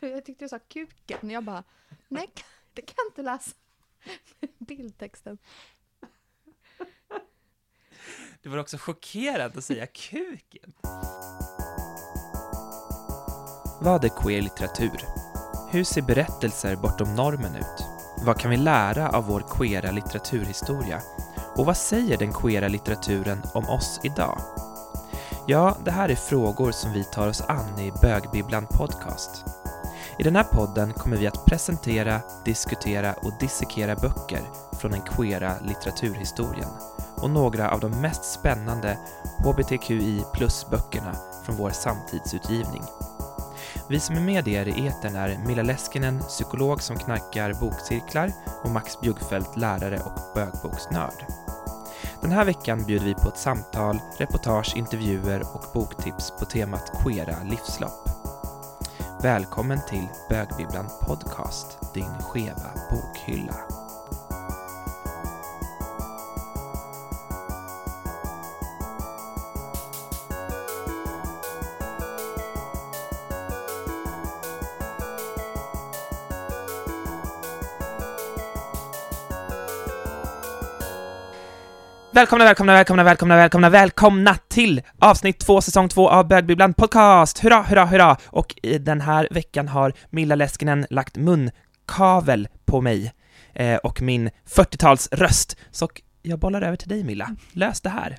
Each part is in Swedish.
Jag tyckte du sa kuken. Jag bara, nej, det kan inte läsa. Bildtexten. Du var också chockerad att säga kuken. Vad är queer litteratur? Hur ser berättelser bortom normen ut? Vad kan vi lära av vår queera litteraturhistoria? Och vad säger den queera litteraturen om oss idag? Ja, det här är frågor som vi tar oss an i Bögbibblan Podcast. I den här podden kommer vi att presentera, diskutera och dissekera böcker från den queera litteraturhistorien och några av de mest spännande hbtqi plus-böckerna från vår samtidsutgivning. Vi som är med er i etern är Milla Leskinen, psykolog som knarkar bokcirklar och Max Bjuggfeldt, lärare och bögboksnörd. Den här veckan bjuder vi på ett samtal, reportage, intervjuer och boktips på temat queera livslopp. Välkommen till Bögbibblan Podcast, din skeva bokhylla. Välkomna, välkomna, välkomna, välkomna, välkomna, välkomna till avsnitt två, säsong två av Bögbibblan Podcast! Hurra, hurra, hurra! Och i den här veckan har Milla Leskinen lagt munkavel på mig eh, och min 40-talsröst. Så jag bollar över till dig Milla, lös det här!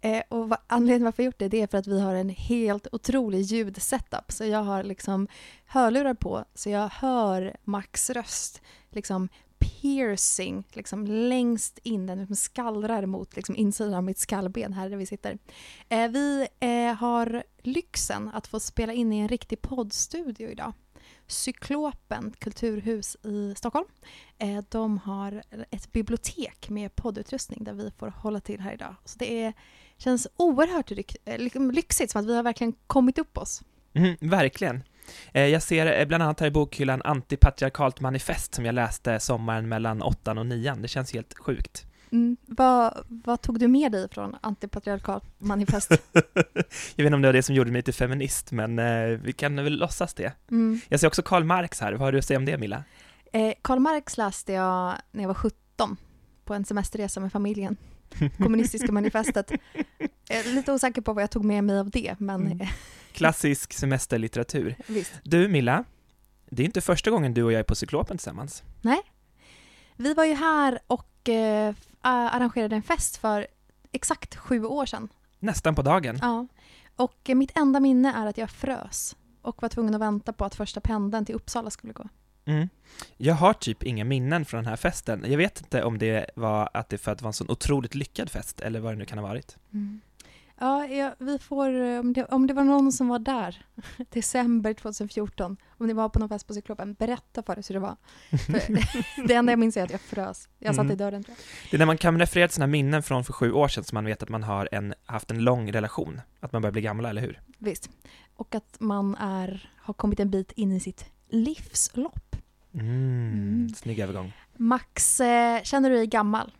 Eh, och vad, anledningen varför jag gjort det, det är för att vi har en helt otrolig ljudsetup. Så jag har liksom hörlurar på, så jag hör Max röst liksom piercing liksom längst in, den liksom skallrar mot liksom insidan av mitt skallben här där vi sitter. Eh, vi eh, har lyxen att få spela in i en riktig poddstudio idag. Cyklopen kulturhus i Stockholm. Eh, de har ett bibliotek med poddutrustning där vi får hålla till här idag. Så det är, känns oerhört eh, liksom lyxigt, som att vi har verkligen kommit upp oss. Mm, verkligen. Eh, jag ser eh, bland annat här i bokhyllan Antipatriarkalt manifest som jag läste sommaren mellan åttan och nian. Det känns helt sjukt. Mm. Vad, vad tog du med dig från antipatriarkalt manifest? jag vet inte om det var det som gjorde mig till feminist, men eh, vi kan väl låtsas det. Mm. Jag ser också Karl Marx här. Vad har du att säga om det, Milla? Eh, Karl Marx läste jag när jag var 17 på en semesterresa med familjen. Kommunistiska manifestet. Jag är lite osäker på vad jag tog med mig av det, men mm. Klassisk semesterlitteratur. Visst. Du Milla, det är inte första gången du och jag är på Cyklopen tillsammans. Nej. Vi var ju här och eh, arrangerade en fest för exakt sju år sedan. Nästan på dagen. Ja. Och eh, mitt enda minne är att jag frös och var tvungen att vänta på att första pendeln till Uppsala skulle gå. Mm. Jag har typ inga minnen från den här festen. Jag vet inte om det var att det för att det var en sån otroligt lyckad fest, eller vad det nu kan ha varit. Mm. Ja, ja, vi får, eh, om det, om det var någon som var där, december 2014, om ni var på någon fest på Cyklopen, berätta för oss hur det var. Det enda jag minns är att jag frös. Jag satt mm. i dörren tror jag. Det är när man kan referera till sina minnen från för sju år sedan som man vet att man har en, haft en lång relation, att man börjar bli gammal, eller hur? Visst. Och att man är, har kommit en bit in i sitt livslopp. Mm, mm. Snygg övergång. Max, eh, känner du dig gammal?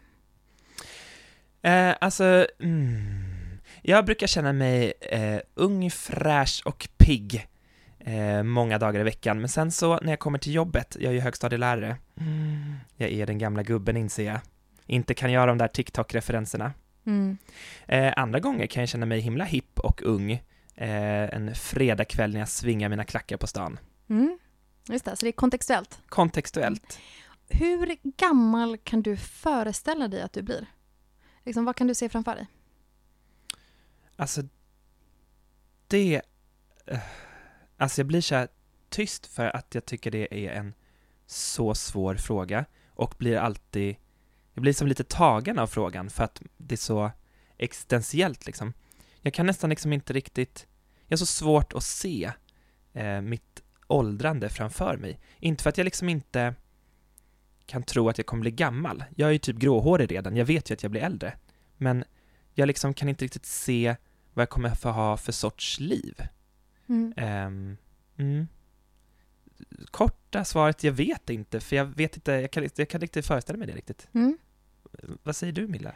Eh, alltså, mm. Jag brukar känna mig eh, ung, fräsch och pigg eh, många dagar i veckan, men sen så när jag kommer till jobbet, jag är ju högstadielärare, mm. jag är den gamla gubben inser jag, inte kan göra de där TikTok-referenserna. Mm. Eh, andra gånger kan jag känna mig himla hipp och ung, eh, en fredagkväll när jag svingar mina klackar på stan. Mm. Just det, så det är kontextuellt. Kontextuellt. Hur gammal kan du föreställa dig att du blir? Liksom, vad kan du se framför dig? Alltså, det... Eh, alltså jag blir så här tyst för att jag tycker det är en så svår fråga och blir alltid... Jag blir som lite tagen av frågan för att det är så existentiellt liksom. Jag kan nästan liksom inte riktigt... Jag har så svårt att se eh, mitt åldrande framför mig. Inte för att jag liksom inte kan tro att jag kommer bli gammal. Jag är ju typ gråhårig redan, jag vet ju att jag blir äldre. Men jag liksom kan inte riktigt se vad jag kommer få ha för sorts liv. Mm. Um, mm. Korta svaret, jag vet inte, för jag vet inte, jag kan, jag kan inte föreställa mig det riktigt. Mm. Vad säger du Milla?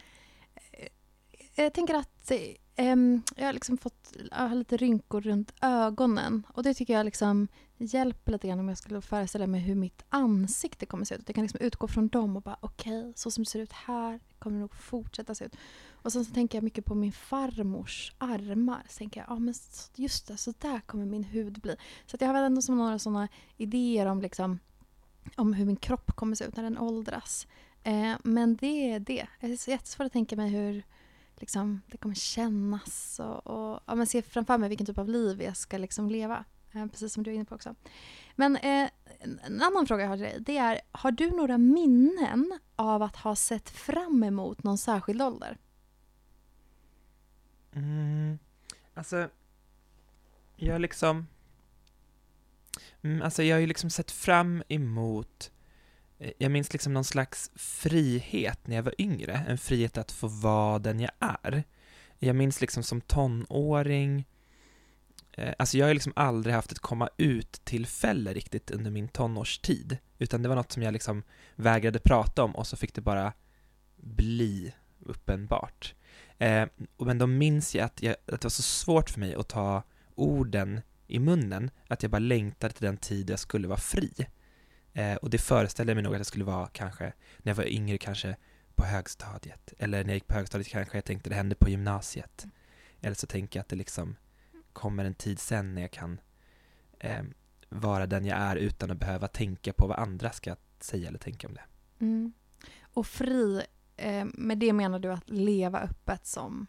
Jag tänker att um, jag har liksom fått jag har lite rynkor runt ögonen. Och det tycker jag liksom hjälper lite grann om jag skulle föreställa mig hur mitt ansikte kommer se ut. Jag kan liksom utgå från dem och bara okej, okay, så som det ser ut här kommer det nog fortsätta se ut. Och sen så tänker jag mycket på min farmors armar. Så tänker jag, ja men just det, så där kommer min hud bli. Så jag har väl ändå som några sådana idéer om liksom om hur min kropp kommer se ut när den åldras. Eh, men det är det. Det är jättesvårt att tänka mig hur liksom, det kommer kännas och, och ja, men se framför mig vilken typ av liv jag ska liksom leva. Eh, precis som du är inne på också. Men eh, en annan fråga jag har till dig det är, har du några minnen av att ha sett fram emot någon särskild ålder? Mm, alltså, jag liksom... Mm, alltså jag har ju liksom sett fram emot eh, jag minns liksom någon slags frihet när jag var yngre, en frihet att få vara den jag är. Jag minns liksom som tonåring, eh, alltså jag har liksom aldrig haft ett komma ut-tillfälle riktigt under min tonårstid, utan det var något som jag liksom vägrade prata om och så fick det bara bli uppenbart. Eh, men då minns jag att, jag att det var så svårt för mig att ta orden i munnen, att jag bara längtade till den tid jag skulle vara fri. Eh, och det föreställde mig nog att jag skulle vara kanske, när jag var yngre kanske på högstadiet, eller när jag gick på högstadiet kanske jag tänkte det hände på gymnasiet. Eller så tänker jag att det liksom kommer en tid sen när jag kan eh, vara den jag är utan att behöva tänka på vad andra ska säga eller tänka om det. Mm. Och fri, eh, med det menar du att leva öppet som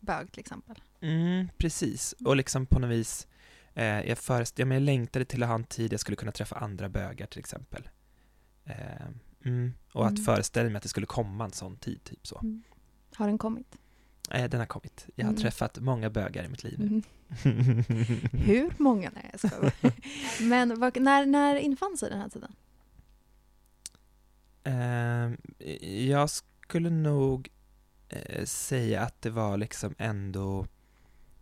bög till exempel? Mm, precis, och liksom på något vis Eh, jag, förest, jag, jag längtade till att ha en tid jag skulle kunna träffa andra bögar till exempel. Eh, mm, och att mm. föreställa mig att det skulle komma en sån tid, typ så. Mm. Har den kommit? Eh, den har kommit. Jag har mm. träffat många bögar i mitt liv nu. Mm. Hur många? Nej, jag skojar. Men vad, när, när infann sig den här tiden? Ehm, jag skulle nog eh, säga att det var liksom ändå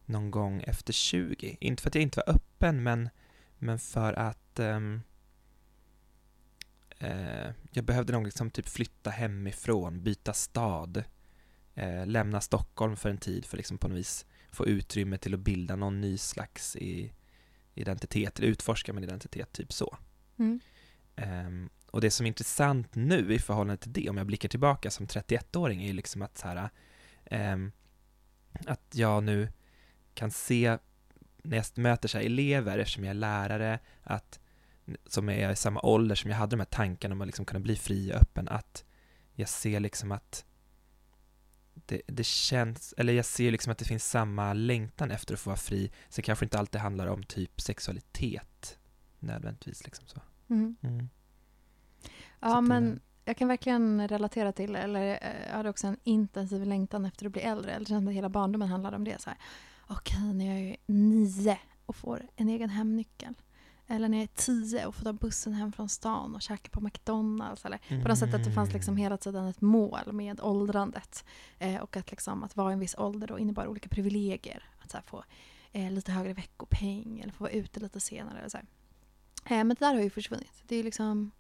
någon gång efter 20. Inte för att jag inte var öppen, men, men för att um, uh, jag behövde nog liksom typ flytta hemifrån, byta stad, uh, lämna Stockholm för en tid för liksom på något vis få utrymme till att bilda någon ny slags i, identitet, eller utforska min identitet, typ så. Mm. Um, och det som är intressant nu i förhållande till det, om jag blickar tillbaka som 31-åring, är ju liksom att så här, um, att jag nu kan se när jag möter så elever, eftersom jag är lärare, att, som är i samma ålder som jag hade de här tankarna om att liksom kunna bli fri och öppen, att jag ser liksom att det, det känns, eller jag ser liksom att det finns samma längtan efter att få vara fri, så det kanske inte alltid handlar om typ sexualitet nödvändigtvis liksom så. Mm. Mm. Ja, så men jag kan verkligen relatera till, eller jag hade också en intensiv längtan efter att bli äldre, eller känns att hela barndomen handlade om det. Så här okej, okay, när jag är nio och får en egen hemnyckel. Eller när jag är tio och får ta bussen hem från stan och käka på McDonalds. Eller mm. På något sätt att det fanns liksom hela tiden ett mål med åldrandet. Eh, och att, liksom, att vara i en viss ålder då innebar olika privilegier. Att så få eh, lite högre veckopeng eller få vara ute lite senare. Eller så eh, men det där har ju försvunnit. Det är liksom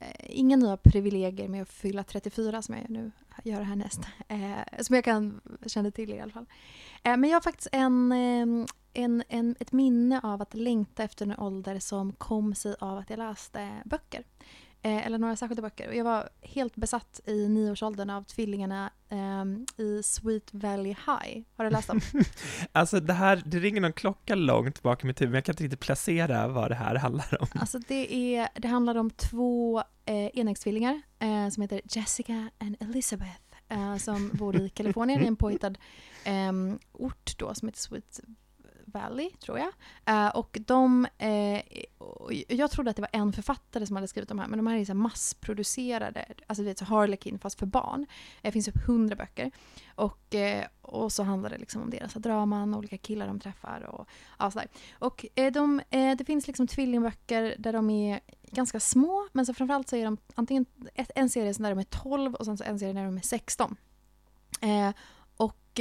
Eh, inga nya privilegier med att fylla 34 som jag nu gör härnäst. Eh, som jag kan känna till i alla fall. Eh, men jag har faktiskt en, eh, en, en, ett minne av att längta efter en ålder som kom sig av att jag läste böcker. Eh, eller några särskilda böcker. jag var helt besatt i nioårsåldern av tvillingarna eh, i Sweet Valley High. Har du läst dem? alltså det här, det ringer någon klocka långt bak i mitt huvud, men jag kan inte riktigt placera vad det här handlar om. Alltså det, är, det handlar om två eh, enäggstvillingar eh, som heter Jessica and Elizabeth eh, som bor i Kalifornien i en påhittad eh, ort då som heter Sweet Valley, tror jag. Uh, och de, eh, jag trodde att det var en författare som hade skrivit de här, men de här är så massproducerade, alltså det är Harlequin fast för barn. Eh, det finns upp hundra böcker. Och, eh, och så handlar det liksom om deras draman, olika killar de träffar och ja, sådär. Och eh, de, det finns liksom tvillingböcker där de är ganska små, men så framförallt så är de antingen en serie där de är 12 och sen så en serie där de är 16. och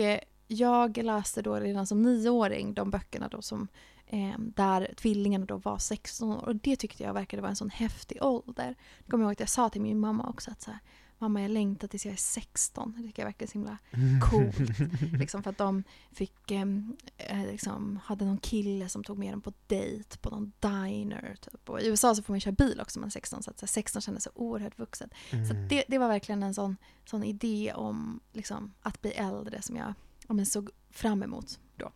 jag läste då redan som nioåring de böckerna då som eh, där tvillingarna då var 16 år och det tyckte jag verkade vara en sån häftig ålder. Jag kommer ihåg att jag sa till min mamma också att så här, mamma jag längtar tills jag är 16. Det tycker jag verkar så himla coolt. liksom för att de fick, ehm, eh, liksom, hade någon kille som tog med dem på dejt på någon diner. Typ. Och I USA så får man köra bil också när man är 16 så att så här, 16 kändes så oerhört vuxet. Så Mm. att det, det var verkligen en sån, sån idé om liksom, att bli äldre som jag ja, men såg fram emot då.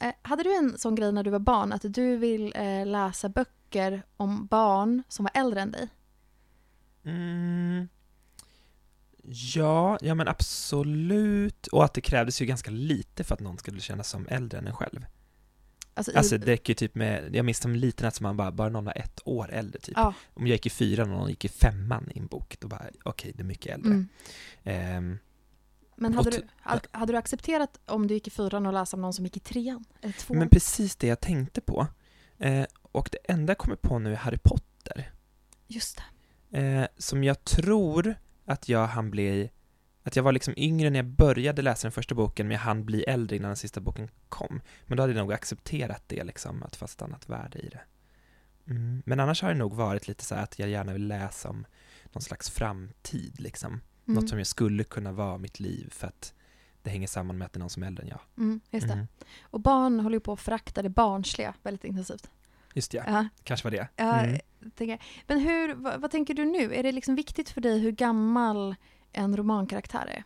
Eh, hade du en sån grej när du var barn att du vill eh, läsa böcker om barn som var äldre än dig? Mm. Ja, ja men absolut. Och att det krävdes ju ganska lite för att någon skulle kännas som äldre än en själv. Alltså, i- Alltså det räcker ju typ med, jag minns som liten att man bara, bara någon var ett år äldre typ. ja, Om jag gick i fyran och någon gick i femman i en bok, då bara, okej, det är mycket äldre. mm. Ehm, Men hade du, hade, du accepterat om du gick i fyran och läsa om någon som gick i trean? Eller tvåan? men precis det jag tänkte på. Eh, och det enda jag kommer på nu är Harry Potter. Just det. Eh, som jag tror att jag hann bli, att jag var liksom yngre när jag började läsa den första boken, men jag hann bli äldre innan den sista boken kom. Men då hade jag nog accepterat det, liksom, att det fanns ett annat värde i det. Mm. Men annars har det nog varit lite så här att jag gärna vill läsa om någon slags framtid, liksom. Mm. Något som jag skulle kunna vara mitt liv, för att det hänger samman med att det är någon som är äldre än jag. Mm, just det. Mm. Och barn håller ju på att förakta det barnsliga väldigt intensivt. Just ja, Ja, kanske var det. ja, Mm. tänker. Men hur, vad, vad tänker du nu? Är det liksom viktigt för dig hur gammal en romankaraktär är?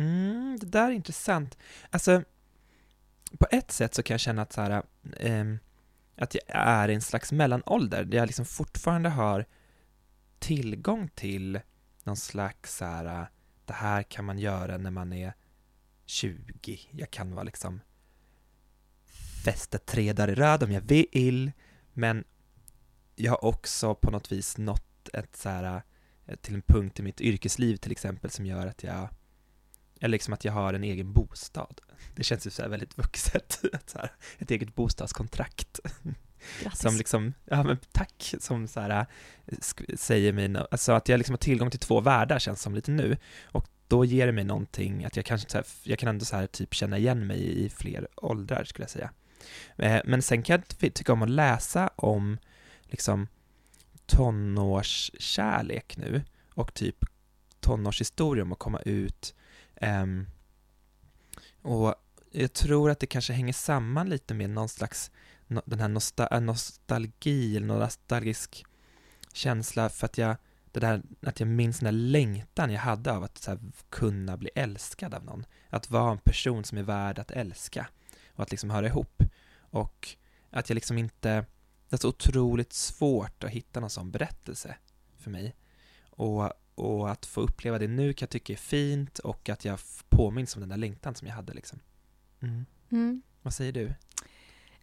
Mm, det där är intressant. Alltså, på ett sätt så kan jag känna att, så här, ehm, att jag är i en slags mellanålder, där jag liksom fortfarande har tillgång till någon slags så här, äh, det här kan man göra när man är 20. Jag kan vara liksom fästa tre dagar i röd om jag vill, men jag har också på något vis nått ett så här, äh, till en punkt i mitt yrkesliv till exempel som gör att jag eller liksom att jag har en egen bostad. Det känns ju så här väldigt vuxet. Så här, ett eget bostadskontrakt. Grattis. Som liksom, ja men tack, som så här, eh, säger mig, alltså att jag liksom har tillgång till två världar känns som lite nu. Och då ger det mig någonting, att jag kanske så här, jag kan ändå så här typ känna igen mig i fler åldrar skulle jag säga. Eh, men sen kan jag tycka om att läsa om liksom tonårskärlek nu och typ tonårshistorier om att komma ut. Um, och jag tror att det kanske hänger samman lite med någon slags den här nosta, nostalgi, eller nostalgisk känsla för att jag, det där, att jag minns den där längtan jag hade av att här, kunna bli älskad av någon. Att vara en person som är värd att älska och att liksom höra ihop. Och att jag liksom inte, det är så otroligt svårt att hitta någon sån berättelse för mig. Och, och att få uppleva det nu kan jag tycka är fint och att jag påminns om den där längtan som jag hade liksom. Mm. Mm. Vad säger du?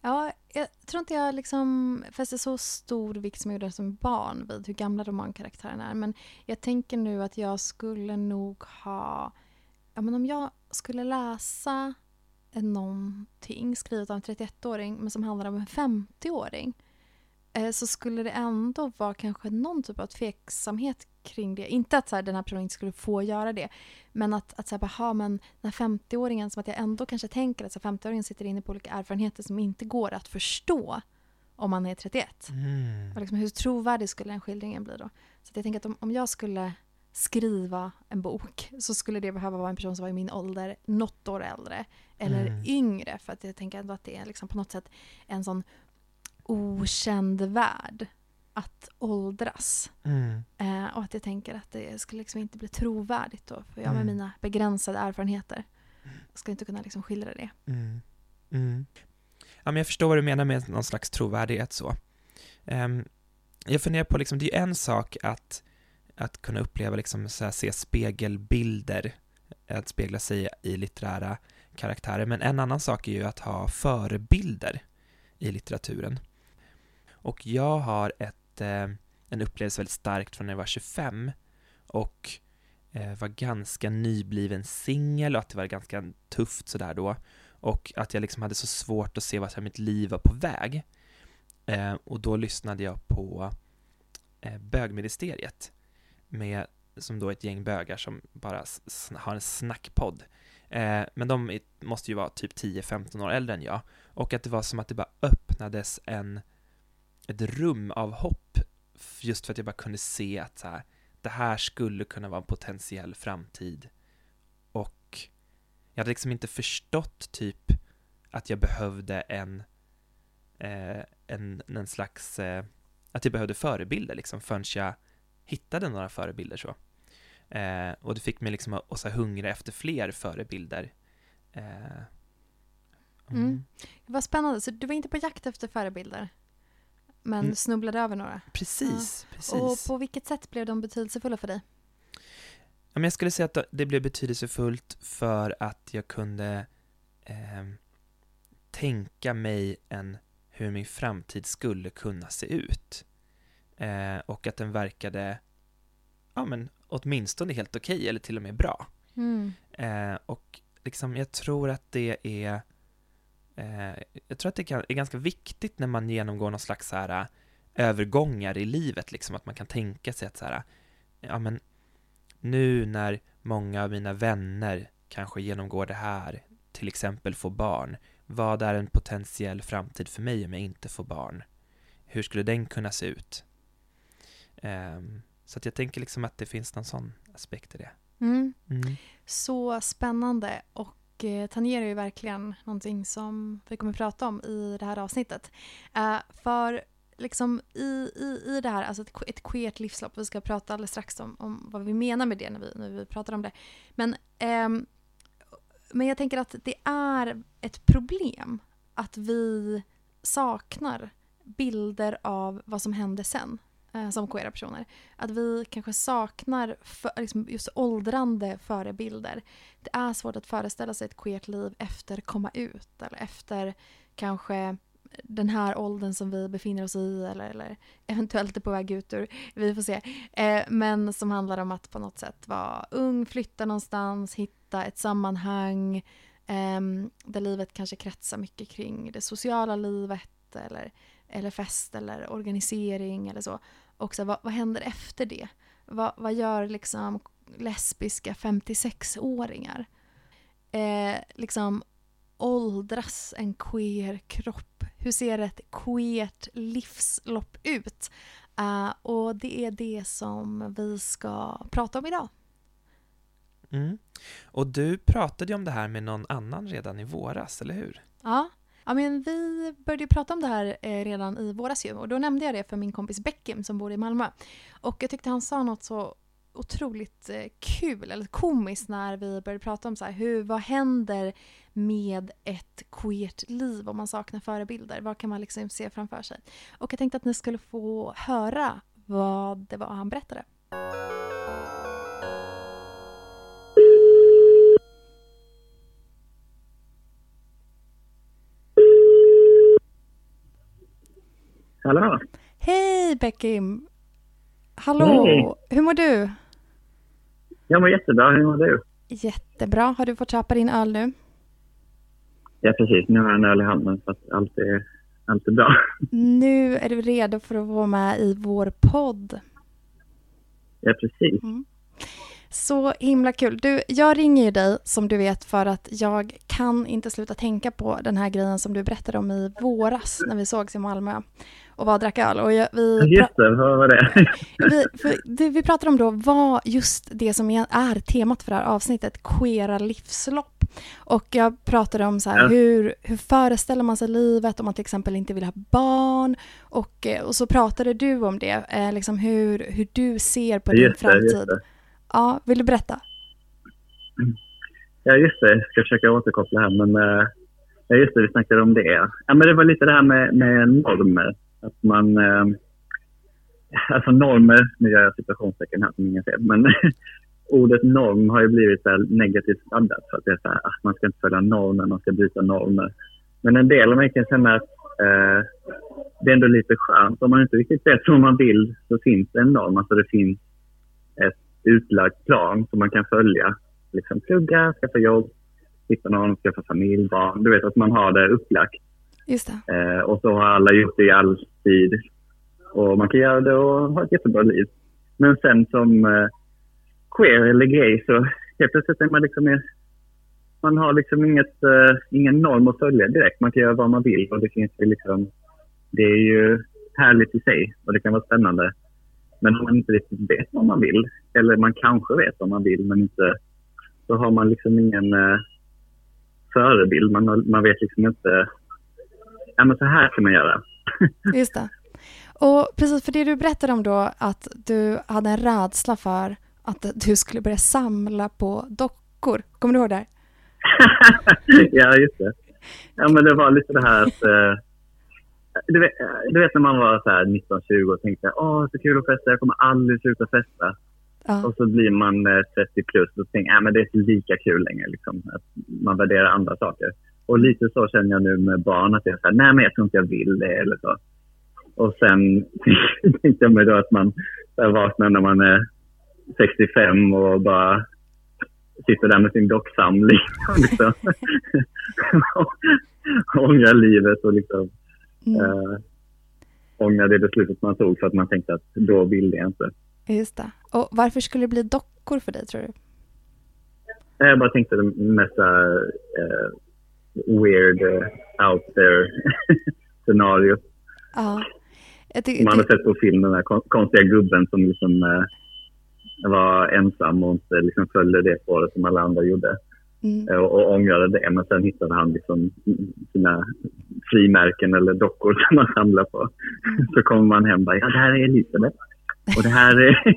Ja, jag tror inte jag liksom fäster så stor vikt som jag gjorde som barn vid hur gamla romankaraktärerna är. Men jag tänker nu att jag skulle nog ha... Ja, men om jag skulle läsa någonting skrivet av en 31-åring men som handlar om en 50-åring så skulle det ändå vara kanske någon typ av tveksamhet kring det. Inte att så här, den här personen inte skulle få göra det men att, att så här, bara, ha, men den här 50-åringen, som att jag ändå kanske tänker att så här, 50-åringen sitter inne på olika erfarenheter som inte går att förstå om man är 31. Mm. Och liksom, hur trovärdig skulle den skildringen bli då? Så jag tänker att om, om jag skulle skriva en bok så skulle det behöva vara en person som var i min ålder, något år äldre eller Mm. yngre. För att jag tänker ändå att det är liksom på något sätt en sån okänd värld att åldras. Mm. Eh, och att jag tänker att det skulle liksom inte bli trovärdigt då. För jag med Mm. mina begränsade erfarenheter ska inte kunna liksom skildra det. Mm. Mm. Ja, men jag förstår vad du menar med någon slags trovärdighet så. Ehm, jag funderar på, liksom, det är ju en sak att, att kunna uppleva, liksom, så här, se spegelbilder, att spegla sig i litterära karaktärer, men en annan sak är ju att ha förebilder i litteraturen. Och jag har ett, eh, en upplevelse väldigt starkt från när jag var 25 och eh, var ganska nybliven singel och att det var ganska tufft sådär då och att jag liksom hade så svårt att se vart mitt liv var på väg. Eh, och då lyssnade jag på eh, bögministeriet med, som då är ett gäng bögar som bara sn- har en snackpodd. Eh, men de är, måste ju vara typ 10-15 år äldre än jag. Och att det var som att det bara öppnades en, ett rum av hopp just för att jag bara kunde se att så här, det här skulle kunna vara en potentiell framtid. Och jag hade liksom inte förstått typ att jag behövde en, eh, en, en slags, eh, att jag behövde förebilder liksom förrän jag hittade några förebilder så. Eh, och det fick mig liksom att, att hungra efter fler förebilder. Eh, Mm. Mm. Vad spännande, så du var inte på jakt efter förebilder? Men mm. snubblade över några? Precis, ja. precis. Och på vilket sätt blev de betydelsefulla för dig? Jag skulle säga att det blev betydelsefullt för att jag kunde eh, tänka mig en, hur min framtid skulle kunna se ut. Eh, och att den verkade, ja men åtminstone helt okej okay, eller till och med bra. Mm. Eh, och liksom, jag tror att det är jag tror att det är ganska viktigt när man genomgår någon slags så här, övergångar i livet, liksom att man kan tänka sig att så här, ja men nu när många av mina vänner kanske genomgår det här, till exempel får barn, vad är en potentiell framtid för mig om jag inte får barn? Hur skulle den kunna se ut? Um, så att jag tänker liksom att det finns någon sån aspekt i det. Mm. Mm. Så spännande och Eh, tangerar ju verkligen någonting som vi kommer att prata om i det här avsnittet. Uh, för liksom i, i, i det här, alltså ett, ett queert livslopp, vi ska prata alldeles strax om, om vad vi menar med det när vi, när vi pratar om det. Men, um, men jag tänker att det är ett problem att vi saknar bilder av vad som hände sen Eh, som queera personer. Att vi kanske saknar för, liksom just åldrande förebilder. Det är svårt att föreställa sig ett queert liv efter komma ut eller efter kanske den här åldern som vi befinner oss i eller, eller eventuellt är på väg ut ur. Vi får se. Eh, men som handlar om att på något sätt vara ung, flytta någonstans, hitta ett sammanhang eh, där livet kanske kretsar mycket kring det sociala livet eller eller fest eller organisering eller så. Och så, vad, vad händer efter det? Vad, vad gör liksom lesbiska 56-åringar? Eh, liksom åldras en queer kropp? Hur ser ett queert livslopp ut? Uh, och det är det som vi ska prata om idag. Mm. Och du pratade ju om det här med någon annan redan i våras, eller hur? Ja, Ja, men vi började ju prata om det här eh, redan i våras ju och då nämnde jag det för min kompis Beckim som bor i Malmö. Och jag tyckte han sa något så otroligt eh, kul eller komiskt när vi började prata om så här, hur, vad händer med ett queert liv om man saknar förebilder? Vad kan man liksom se framför sig? Och jag tänkte att ni skulle få höra vad det var han berättade. Hallå! Hej Beckim! Hallå! Hej. Hur mår du? Jag mår jättebra. Hur mår du? Jättebra. Har du fått köpa din öl nu? Ja, precis. Nu har jag en öl i handen så att allt är, allt är bra. Nu är du redo för att vara med i vår podd. Ja, precis. Mm. Så himla kul. Du, jag ringer ju dig som du vet för att jag kan inte sluta tänka på den här grejen som du berättade om i våras när vi sågs i Malmö och var och drack öl. Och jag, vi just det, vad var det? vi, det vi pratade om då var just det som är temat för det här avsnittet, queera livslopp. Och jag pratade om så här, ja. hur, hur föreställer man sig livet om man till exempel inte vill ha barn? Och, eh, och så pratade du om det, eh, liksom hur, hur du ser på just din framtid. Det, Ja, vill du berätta? Ja, just det. Jag ska försöka återkoppla här, men uh, ja, just det, vi snackade om det. Ja, men det var lite det här med, med normer. Att man... Eh, alltså normer, nu gör jag situationstecken här som ingen ser, men ordet norm har ju blivit så negativt laddat för att det är så här, att man ska inte följa normer, man ska bryta normer. Men en del av mig kan känna att eh, det är ändå lite skönt. Om man inte riktigt vet vad man vill så finns det en norm. Alltså det finns ett utlagt plan som man kan följa. Liksom plugga, skaffa jobb, hitta någon, skaffa familj, barn. Du vet att man har det upplagt. Just det. Eh, och så har alla gjort det i all tid. Och man kan göra det och ha ett jättebra liv. Men sen som eh, queer eller gay så helt plötsligt är man liksom mer, man har liksom inget, eh, ingen norm att följa direkt. Man kan göra vad man vill och det finns ju liksom, det är ju härligt i sig och det kan vara spännande. Men om man inte riktigt vet vad man vill, eller man kanske vet vad man vill men inte, så har man liksom ingen eh, förebild. Man, man vet liksom inte, ja men så här kan man göra. Just det. Och precis för det du berättade om då, att du hade en rädsla för att du skulle börja samla på dockor. Kommer du ihåg det? ja, just det. Ja, men det var lite det här att... Eh, du, vet, du vet när man var så här 19-20 och tänkte åh, så kul att festa, jag kommer aldrig sluta festa. Ja. Och så blir man 30 plus och tänker att det är inte lika kul längre. Liksom, att man värderar andra saker. Och lite så känner jag nu med barn, att jag säger nej men jag tror inte jag vill det eller så. Och sen tänkte jag mig då att man vaknar när man är 65 och bara sitter där med sin docksamling och liksom ångrar livet och liksom mm. äh, ångrar det beslutet man tog för att man tänkte att då vill jag inte. Just det. Och varför skulle det bli dockor för dig tror du? Jag bara tänkte mest uh, weird, uh, out there scenario. Ja. Man har sett på film den där konstiga gubben som liksom uh, var ensam och inte liksom följde det spåret som alla andra gjorde. Mm. Och, och ångrade det. Men sen hittade han liksom sina frimärken eller dockor som man samlar på. Mm. Så kommer man hem och bara, ja det här är Elisabeth. Och det här är...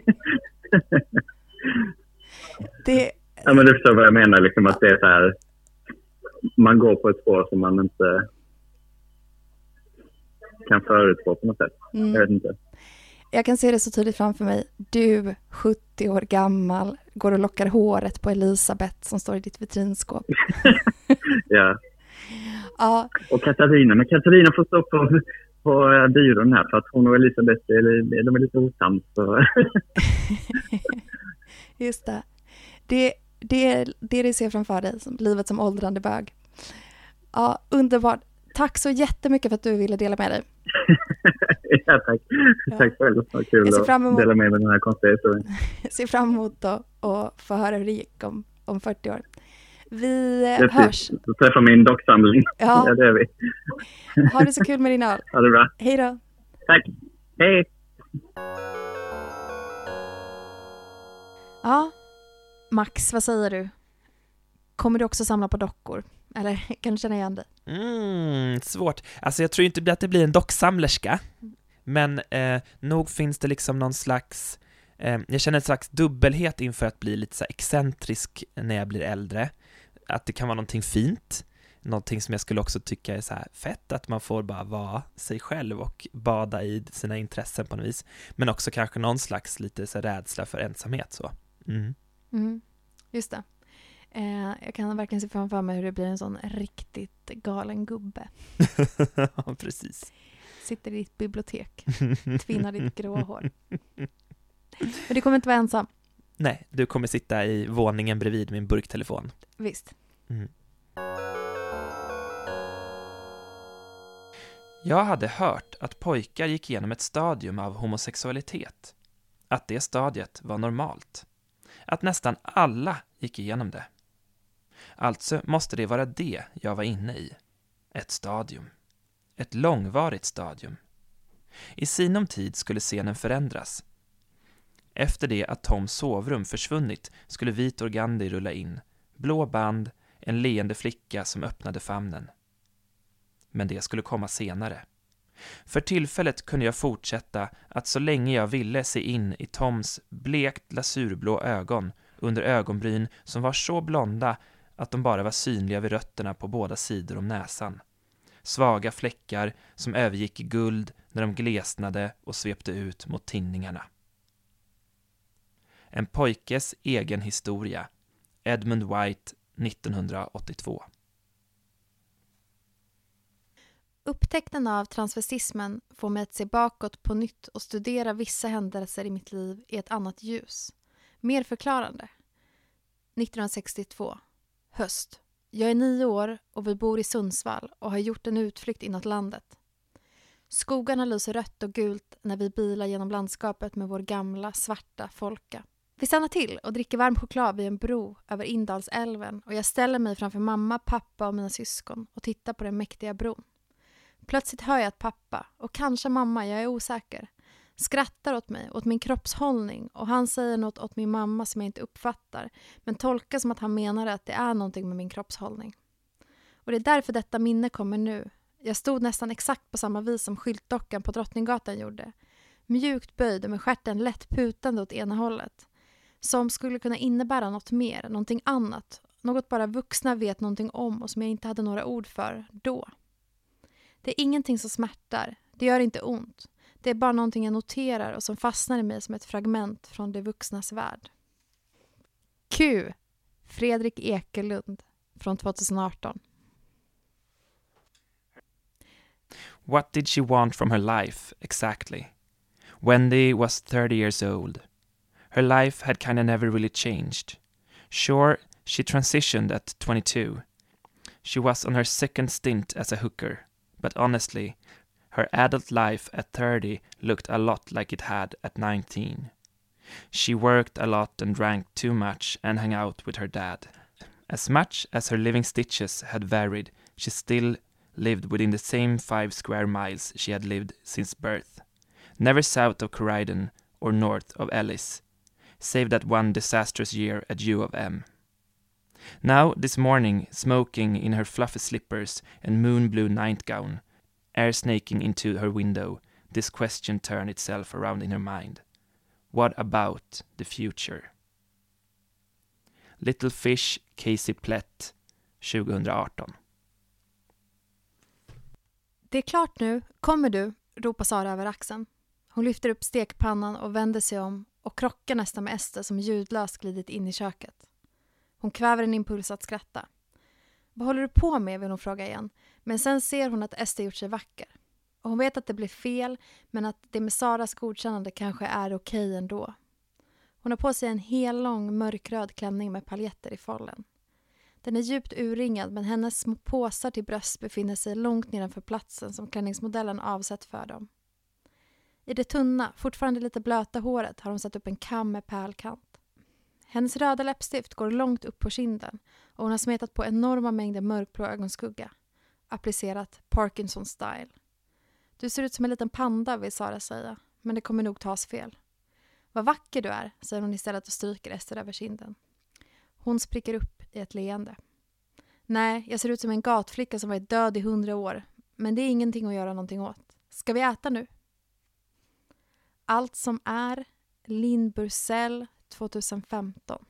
det... Ja men du förstår vad jag menar, liksom att det är så här... Man går på ett spår som man inte kan förutspå på något sätt. Mm. Jag vet inte. Jag kan se det så tydligt framför mig. Du, 70 år gammal, går och lockar håret på Elisabeth som står i ditt vitrinskåp. ja. ja. Och Katarina, men Katarina får stå på, på byrån här för att hon och Elisabeth är, de är lite osams. Just det. Det, det är det du ser framför dig, som livet som åldrande bög. Ja, underbart. Tack så jättemycket för att du ville dela med dig. ja, tack. Ja. Tack själv. Vad kul att emot, dela med mig den här konstiga historien. Jag ser fram emot att få höra hur det gick om, om 40 år. Vi eh, hörs. Du träffar min docksamling. Ja. ja, det är vi. Ha det så kul med din öl. Ha det bra. Hej då. Tack. Hej. Ja, Max, vad säger du? Kommer du också samla på dockor? Eller kan du känna igen dig? Mm, svårt. Alltså jag tror inte att det blir en docksamlerska, men eh, nog finns det liksom någon slags eh, jag känner en slags dubbelhet inför att bli lite så excentrisk när jag blir äldre. Att det kan vara någonting fint, någonting som jag skulle också tycka är så fett, att man får bara vara sig själv och bada i sina intressen på något vis. Men också kanske någon slags lite så rädsla för ensamhet så. Mm. Mm, just det. Eh, jag kan verkligen se framför mig hur det blir en sån riktigt galen gubbe. ja, precis. Sitter i ditt bibliotek, tvinnar ditt grå hår. Men du kommer inte vara ensam. Nej, du kommer sitta i våningen bredvid min burktelefon. Visst. Mm. Jag hade hört att pojkar gick igenom ett stadium av homosexualitet. Att det stadiet var normalt. Att nästan alla gick igenom det. Alltså måste det vara det jag var inne i. Ett stadium. Ett långvarigt stadium. I sinom tid skulle scenen förändras. Efter det att Toms sovrum försvunnit skulle Vitor Gandhi rulla in, blå band, en leende flicka som öppnade famnen. Men det skulle komma senare. För tillfället kunde jag fortsätta att så länge jag ville se in i Toms blekt lasurblå ögon under ögonbryn som var så blonda att de bara var synliga vid rötterna på båda sidor om näsan. Svaga fläckar som övergick i guld när de glesnade och svepte ut mot tinningarna. En pojkes egen historia. Edmund White 1982. Upptäckten av transvestismen får mig att se bakåt på nytt och studera vissa händelser i mitt liv i ett annat ljus. Mer förklarande. 1962 Höst. Jag är nio år och vi bor i Sundsvall och har gjort en utflykt inåt landet. Skogarna lyser rött och gult när vi bilar genom landskapet med vår gamla svarta Folka. Vi stannar till och dricker varm choklad vid en bro över Indalsälven och jag ställer mig framför mamma, pappa och mina syskon och tittar på den mäktiga bron. Plötsligt hör jag att pappa, och kanske mamma, jag är osäker, skrattar åt mig, åt min kroppshållning och han säger något åt min mamma som jag inte uppfattar men tolkar som att han menar att det är någonting med min kroppshållning. Och det är därför detta minne kommer nu. Jag stod nästan exakt på samma vis som skyltdockan på Drottninggatan gjorde. Mjukt böjd och med stjärten lätt putande åt ena hållet. Som skulle kunna innebära något mer, någonting annat. Något bara vuxna vet någonting om och som jag inte hade några ord för då. Det är ingenting som smärtar. Det gör inte ont. Det är bara någonting jag noterar och som fastnar i mig som ett fragment från det vuxnas värld. Q. Fredrik Ekelund från 2018. What did she want from her life, exactly? Wendy was 30 years old. Her life had kind of never really changed. Sure, she transitioned at 22. She was on her second stint as a hooker, but honestly, her adult life at 30 looked a lot like it had at 19. She worked a lot and drank too much and hung out with her dad. As much as her living stitches had varied, she still lived within the same five square miles she had lived since birth, never south of Corydon or north of Ellis, save that one disastrous year at U of M. Now, this morning, smoking in her fluffy slippers and moon blue nightgown, air snaking into her window, this question turned itself around in her mind. What about the future? Little Fish, Casey Plett, 2018. Det är klart nu. Kommer du? ropar Sara över axeln. Hon lyfter upp stekpannan och vänder sig om och krockar nästan med Ester som ljudlöst glidit in i köket. Hon kväver en impuls att skratta. Vad håller du på med? vill hon fråga igen. Men sen ser hon att Ester gjort sig vacker. Och hon vet att det blev fel, men att det med Saras godkännande kanske är okej ändå. Hon har på sig en hel lång mörkröd klänning med paljetter i follen. Den är djupt urringad men hennes små påsar till bröst befinner sig långt nedanför platsen som klänningsmodellen avsett för dem. I det tunna, fortfarande lite blöta håret har hon satt upp en kam med pärlkant. Hennes röda läppstift går långt upp på kinden och hon har smetat på enorma mängder mörkblå ögonskugga. Applicerat Parkinson-style. Du ser ut som en liten panda vill Sara säga, men det kommer nog tas fel. Vad vacker du är, säger hon istället och stryker Ester över kinden. Hon spricker upp i ett leende. Nej, jag ser ut som en gatflicka som varit död i hundra år. Men det är ingenting att göra någonting åt. Ska vi äta nu? Allt som är Linn Bursell 2015.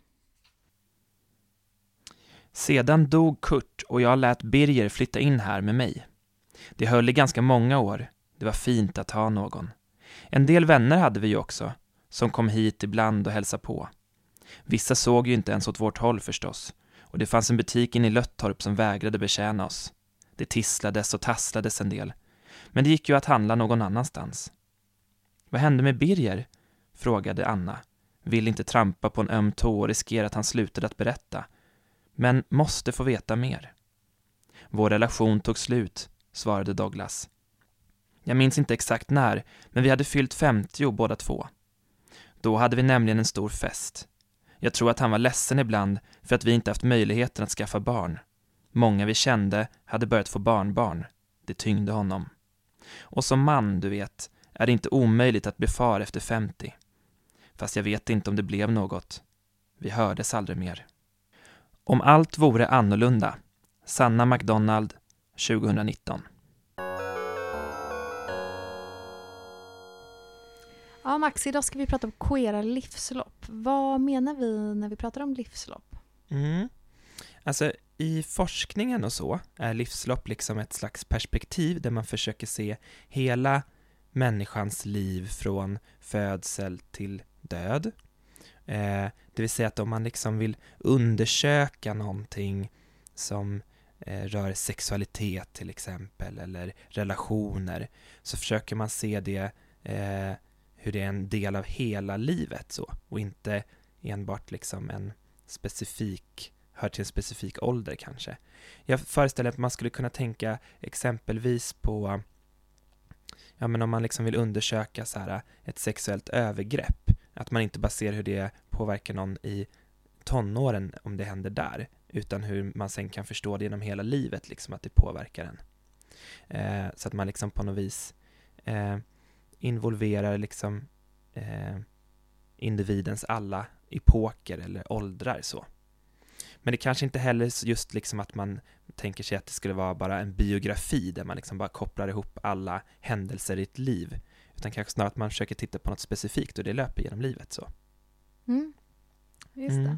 Sedan dog Kurt och jag lät Birger flytta in här med mig. Det höll i ganska många år. Det var fint att ha någon. En del vänner hade vi ju också, som kom hit ibland och hälsade på. Vissa såg ju inte ens åt vårt håll förstås, och det fanns en butik inne i Löttorp som vägrade betjäna oss. Det tisslades och tasslades en del, men det gick ju att handla någon annanstans. Vad hände med Birger? frågade Anna. Vill inte trampa på en öm tå och riskera att han slutade att berätta. Men måste få veta mer. Vår relation tog slut, svarade Douglas. Jag minns inte exakt när, men vi hade fyllt 50 båda två. Då hade vi nämligen en stor fest. Jag tror att han var ledsen ibland för att vi inte haft möjligheten att skaffa barn. Många vi kände hade börjat få barnbarn. Det tyngde honom. Och som man, du vet, är det inte omöjligt att bli far efter 50. Fast jag vet inte om det blev något. Vi hördes aldrig mer. Om allt vore annorlunda. Sanna McDonald, 2019. Ja, Max, idag ska vi prata om queera livslopp. Vad menar vi när vi pratar om livslopp? Mm. Alltså, i forskningen och så är livslopp liksom ett slags perspektiv där man försöker se hela människans liv från födsel till död. Eh, det vill säga att om man liksom vill undersöka någonting som eh, rör sexualitet till exempel eller relationer så försöker man se det eh, hur det är en del av hela livet så och inte enbart liksom en specifik, hör till en specifik ålder kanske. Jag föreställer mig att man skulle kunna tänka exempelvis på ja men om man liksom vill undersöka så här ett sexuellt övergrepp, att man inte bara ser hur det påverkar någon i tonåren om det händer där, utan hur man sen kan förstå det genom hela livet, liksom att det påverkar en. Eh, så att man liksom på något vis eh, involverar liksom eh, individens alla epoker eller åldrar så. Men det kanske inte heller just liksom att man tänker sig att det skulle vara bara en biografi där man liksom bara kopplar ihop alla händelser i ett liv, utan kanske snarare att man försöker titta på något specifikt och det löper genom livet så. Mm. Just Mm. det.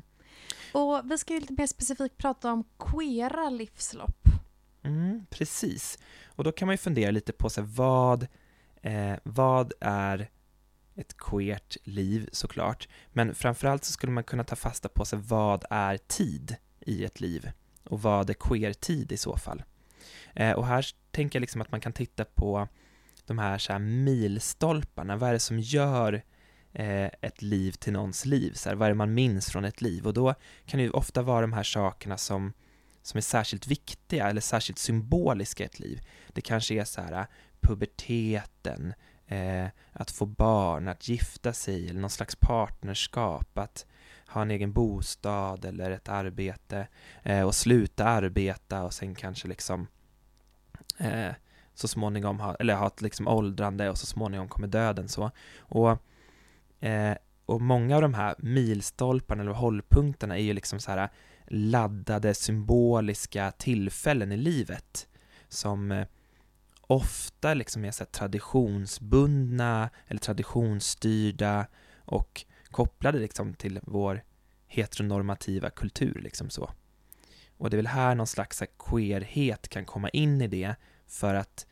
Och vi ska ju lite mer specifikt prata om queera livslopp. Mm, precis. Och då kan man ju fundera lite på så här, vad, eh, vad är ett queert liv såklart, men framförallt så skulle man kunna ta fasta på sig vad är tid i ett liv och vad är queer-tid i så fall. Eh, och här tänker jag liksom att man kan titta på de här, så här milstolparna, vad är det som gör eh, ett liv till någons liv, så här, vad är det man minns från ett liv? Och då kan det ju ofta vara de här sakerna som som är särskilt viktiga eller särskilt symboliska i ett liv. Det kanske är så här puberteten, eh, att få barn, att gifta sig eller någon slags partnerskap, att ha en egen bostad eller ett arbete eh, och sluta arbeta och sen kanske liksom eh, så småningom ha, eller ha ett liksom åldrande och så småningom kommer döden så. Och, eh, och många av de här milstolparna eller hållpunkterna är ju liksom så här laddade symboliska tillfällen i livet som eh, ofta liksom är så här traditionsbundna eller traditionsstyrda och kopplade liksom till vår heteronormativa kultur liksom så. Och det är väl här någon slags här queerhet kan komma in i det för att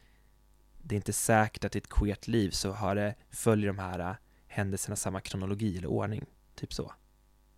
det är inte säkert att i ett queert liv så har det, följer de här äh, händelserna samma kronologi eller ordning, typ så.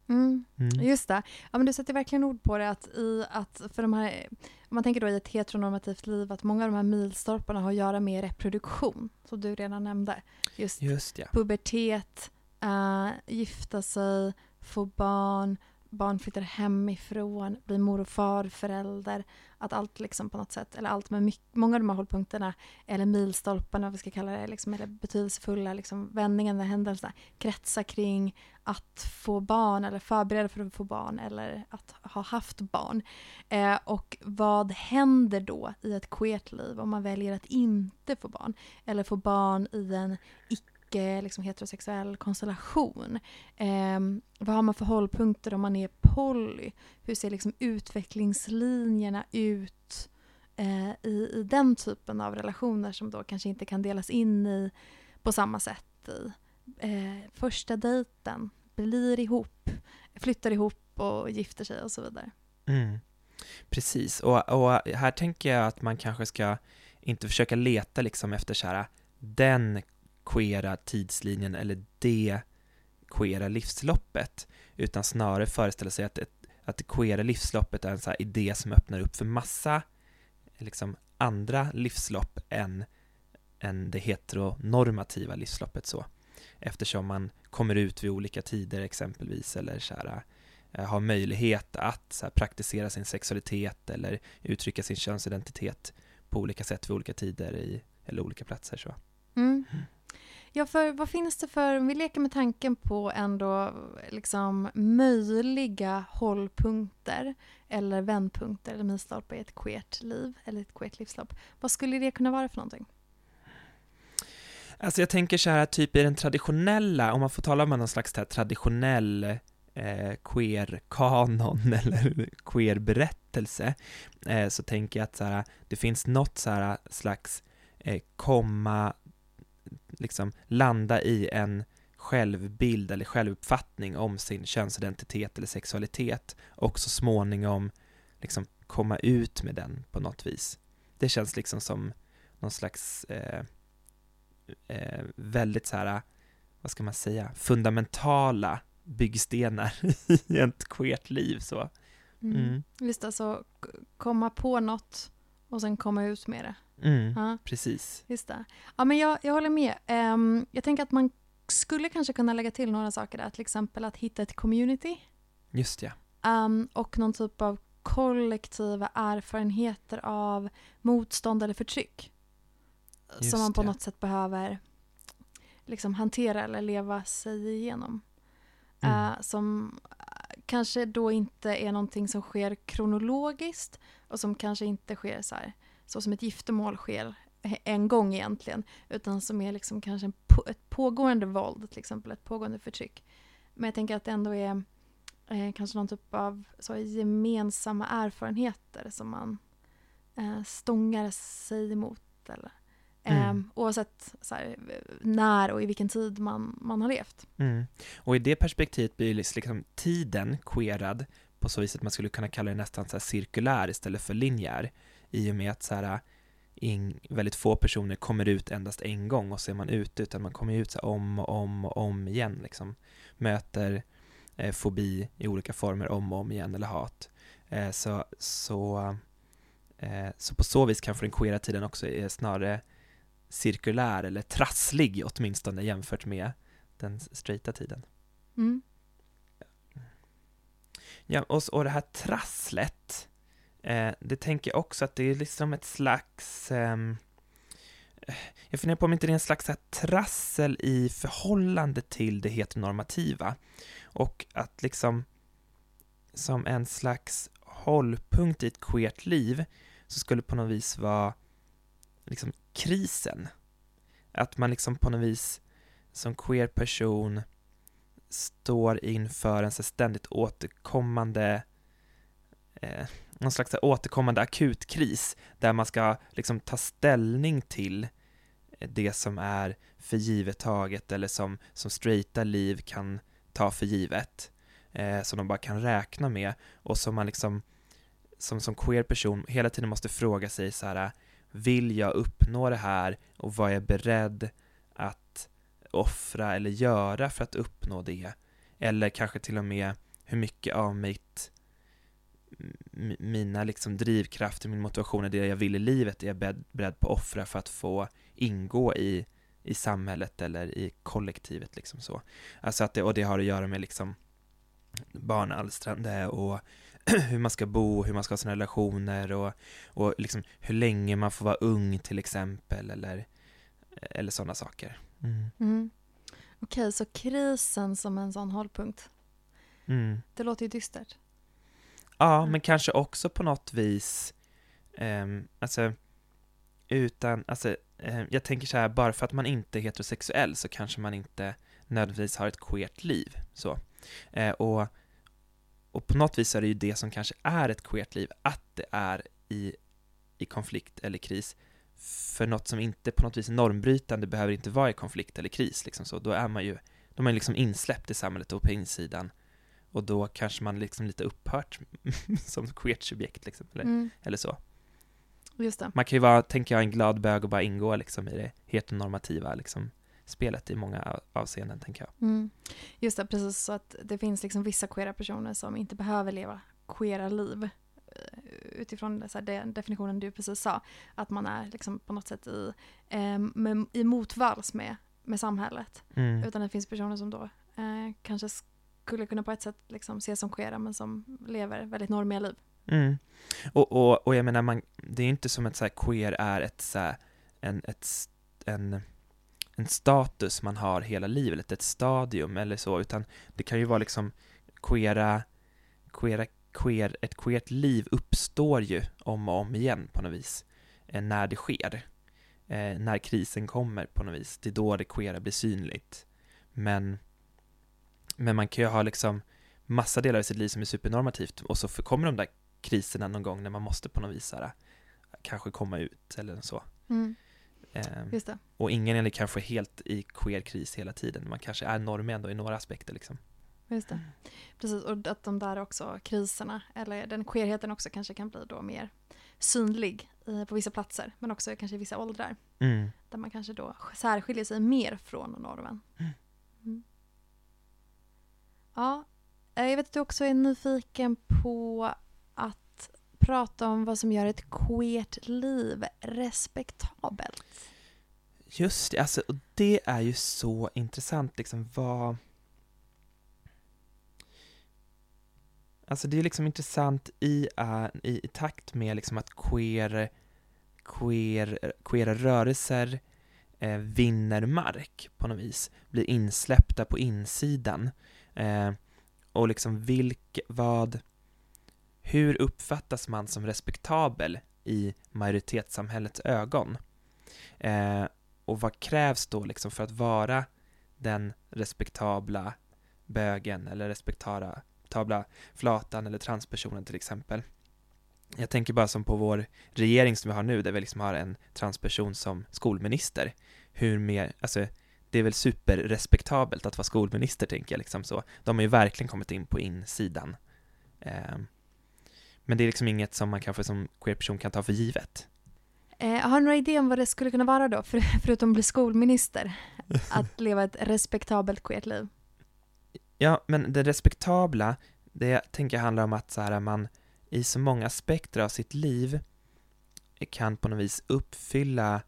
Mm. Mm. Just det. Ja, men du sätter verkligen ord på det att, i, att för de här, om man tänker då i ett heteronormativt liv att många av de här milstolparna har att göra med reproduktion, som du redan nämnde. Just Just ja. pubertet, äh, gifta sig, få barn, barn flyttar hemifrån, blir mor och farförälder. Att allt liksom på något sätt, eller allt med mycket, många av de här hållpunkterna, eller milstolparna, vad vi ska kalla det, liksom, eller betydelsefulla liksom, vändningarna, händelserna, kretsar kring att få barn eller förbereda för att få barn eller att ha haft barn. Eh, och vad händer då i ett queert liv om man väljer att inte få barn? Eller få barn i en icke liksom, heterosexuell konstellation. Eh, vad har man för hållpunkter om man är poly? Hur ser liksom utvecklingslinjerna ut eh, i, i den typen av relationer som då kanske inte kan delas in i på samma sätt i eh, första dejten, blir ihop, flyttar ihop och gifter sig och så vidare. Mm. Precis, och, och här tänker jag att man kanske ska inte försöka leta liksom efter så här den queera tidslinjen eller det queera livsloppet, utan snarare föreställa sig att, att det queera livsloppet är en så här idé som öppnar upp för massa liksom, andra livslopp än, än det heteronormativa livsloppet så. Eftersom man kommer ut vid olika tider exempelvis, eller så här, eh, har möjlighet att så här, praktisera sin sexualitet eller uttrycka sin könsidentitet på olika sätt vid olika tider i, eller olika platser. Så. Mm. Ja, för vad finns det för, om vi leker med tanken på ändå liksom möjliga hållpunkter eller vändpunkter eller milstolpar i ett queert liv eller ett queert livslopp. Vad skulle det kunna vara för någonting? Alltså jag tänker så här, typ i den traditionella, om man får tala om någon slags här traditionell eh, queer-kanon eller queer-berättelse, eh, så tänker jag att så här, det finns något så här slags eh, komma, liksom landa i en självbild eller självuppfattning om sin könsidentitet eller sexualitet och så småningom liksom komma ut med den på något vis. Det känns liksom som någon slags eh, eh, väldigt så här, vad ska man säga, fundamentala byggstenar i ett queert liv så. Mm. Mm. Visst, alltså komma på något och sen komma ut med det. Mm. Ja, Precis. just det. Ja, men jag, jag håller med. Ehm, jag tänker att man skulle kanske kunna lägga till några saker där, till exempel att hitta ett community Just ja. ehm, och någon typ av kollektiva erfarenheter av motstånd eller förtryck. Just som man på det. något sätt behöver liksom hantera eller leva sig igenom. Mm. Eh, som eh, kanske då inte är någonting som sker kronologiskt och som kanske inte sker så här, så som ett giftermål sker en gång egentligen, utan som är liksom kanske på, ett pågående våld, till exempel ett pågående förtryck. Men jag tänker att det ändå är eh, kanske någon typ av så gemensamma erfarenheter som man eh, stångar sig emot. Eller, eh, Mm. Oavsett så här, när och i vilken tid man, man har levt. Mm. Och i det perspektivet blir liksom tiden queerad på så vis att man skulle kunna kalla det nästan så cirkulär istället för linjär i och med att så här, in, väldigt få personer kommer ut endast en gång och så är man ute utan man kommer ut så om och om och om igen liksom möter eh, fobi i olika former om och om igen eller hat eh, så, så, eh, så på så vis kanske den queera tiden också är snarare cirkulär eller trasslig åtminstone jämfört med den straighta tiden. Mm. Ja, och, och det här trasslet, eh, det tänker jag också att det är liksom ett slags... Ehm, eh, jag funderar på om inte det är en slags här trassel i förhållande till det heteronormativa. Och att liksom som en slags hållpunkt i ett queert liv så skulle på något vis vara liksom krisen. Att man liksom på något vis som queer person står inför en så ständigt återkommande eh, någon slags här återkommande akutkris där man ska liksom ta ställning till eh, det som är för givet taget eller som, som straighta liv kan ta för givet eh, som de bara kan räkna med och som man liksom som, som queer person hela tiden måste fråga sig så här vill jag uppnå det här och vad är jag beredd att offra eller göra för att uppnå det? Eller kanske till och med hur mycket av mitt mina liksom drivkrafter, min motivation, det jag vill i livet är jag beredd, beredd på att offra för att få ingå i, i samhället eller i kollektivet liksom så. Alltså att det, och det har att göra med liksom barnalstrande och hur man ska bo, hur man ska ha sina relationer och, och liksom hur länge man får vara ung till exempel eller, eller sådana saker. Mm. Mm. Okej, så krisen som en sån hållpunkt. Mm. Det låter ju dystert. Ja, Mm. men kanske också på något vis, ehm, alltså, utan, alltså, eh, jag tänker så här, bara för att man inte är heterosexuell så kanske man inte nödvändigtvis har ett queert liv, så. Eh, och, och på något vis är det ju det som kanske är ett queert liv, att det är i, i konflikt eller kris. För något som inte på något vis är normbrytande behöver inte vara i konflikt eller kris, liksom så. Då är man ju, då är man liksom insläppt i samhället och på insidan. Och då kanske man liksom lite upphört som queert subjekt liksom, eller, Mm. eller så. Just det. Man kan ju vara, tänker jag, en glad bög och bara ingå liksom i det heteronormativa liksom, spelet i många av- avseenden, tänker jag. Mm. Just det, precis så att det finns liksom vissa queera personer som inte behöver leva queera liv eh, utifrån så här, den definitionen du precis sa. Att man är liksom på något sätt i, eh, med, i motvalls med, med samhället. Mm. Utan det finns personer som då eh, kanske skulle kunna på ett sätt liksom ses som queera men som lever väldigt normiga liv. Mm. Och, och, och jag menar, man, det är ju inte som att så här, queer är ett, så här, en, ett, en, en status man har hela livet, ett stadium eller så, utan det kan ju vara liksom queera, queera, queer, ett queert liv uppstår ju om och om igen på något vis, eh, när det sker. Eh, när krisen kommer på något vis, det är då det queera blir synligt. Men, men man kan ju ha liksom massa delar i sitt liv som är supernormativt och så kommer de där kriserna någon gång när man måste på något vis här, kanske komma ut eller så. Mm. Just det. och ingen är kanske helt i queer kris hela tiden. Man kanske är normig ändå i några aspekter liksom. Just det. Precis, och att de där också kriserna, eller den queerheten också kanske kan bli då mer synlig i, på vissa platser, men också kanske i vissa åldrar. Mm. Där man kanske då särskiljer sig mer från normen. Mm. Ja, eh, jag vet att du också är nyfiken på att prata om vad som gör ett queert liv respektabelt. Just det, alltså, och det är ju så intressant liksom vad... Alltså det är liksom intressant i, uh, i, i takt med liksom att queer, queer, queera rörelser eh, vinner mark på något vis, blir insläppta på insidan. Eh, och liksom vilk, vad, hur uppfattas man som respektabel i majoritetssamhällets ögon? Eh, och vad krävs då liksom för att vara den respektabla bögen eller respektabla flatan eller transpersonen till exempel. Jag tänker bara som på vår regering som vi har nu, där vi liksom har en transperson som skolminister. Hur mer, alltså det är väl superrespektabelt att vara skolminister, tänker jag liksom så. De har ju verkligen kommit in på insidan. Eh, men det är liksom inget som man kanske som queer-person kan ta för givet. Eh, har du några idéer om vad det skulle kunna vara då, för, förutom att bli skolminister? Att leva ett respektabelt queert liv? Ja, men det respektabla, det tänker jag handlar om att så här, man i så många aspekter av sitt liv kan på något vis uppfylla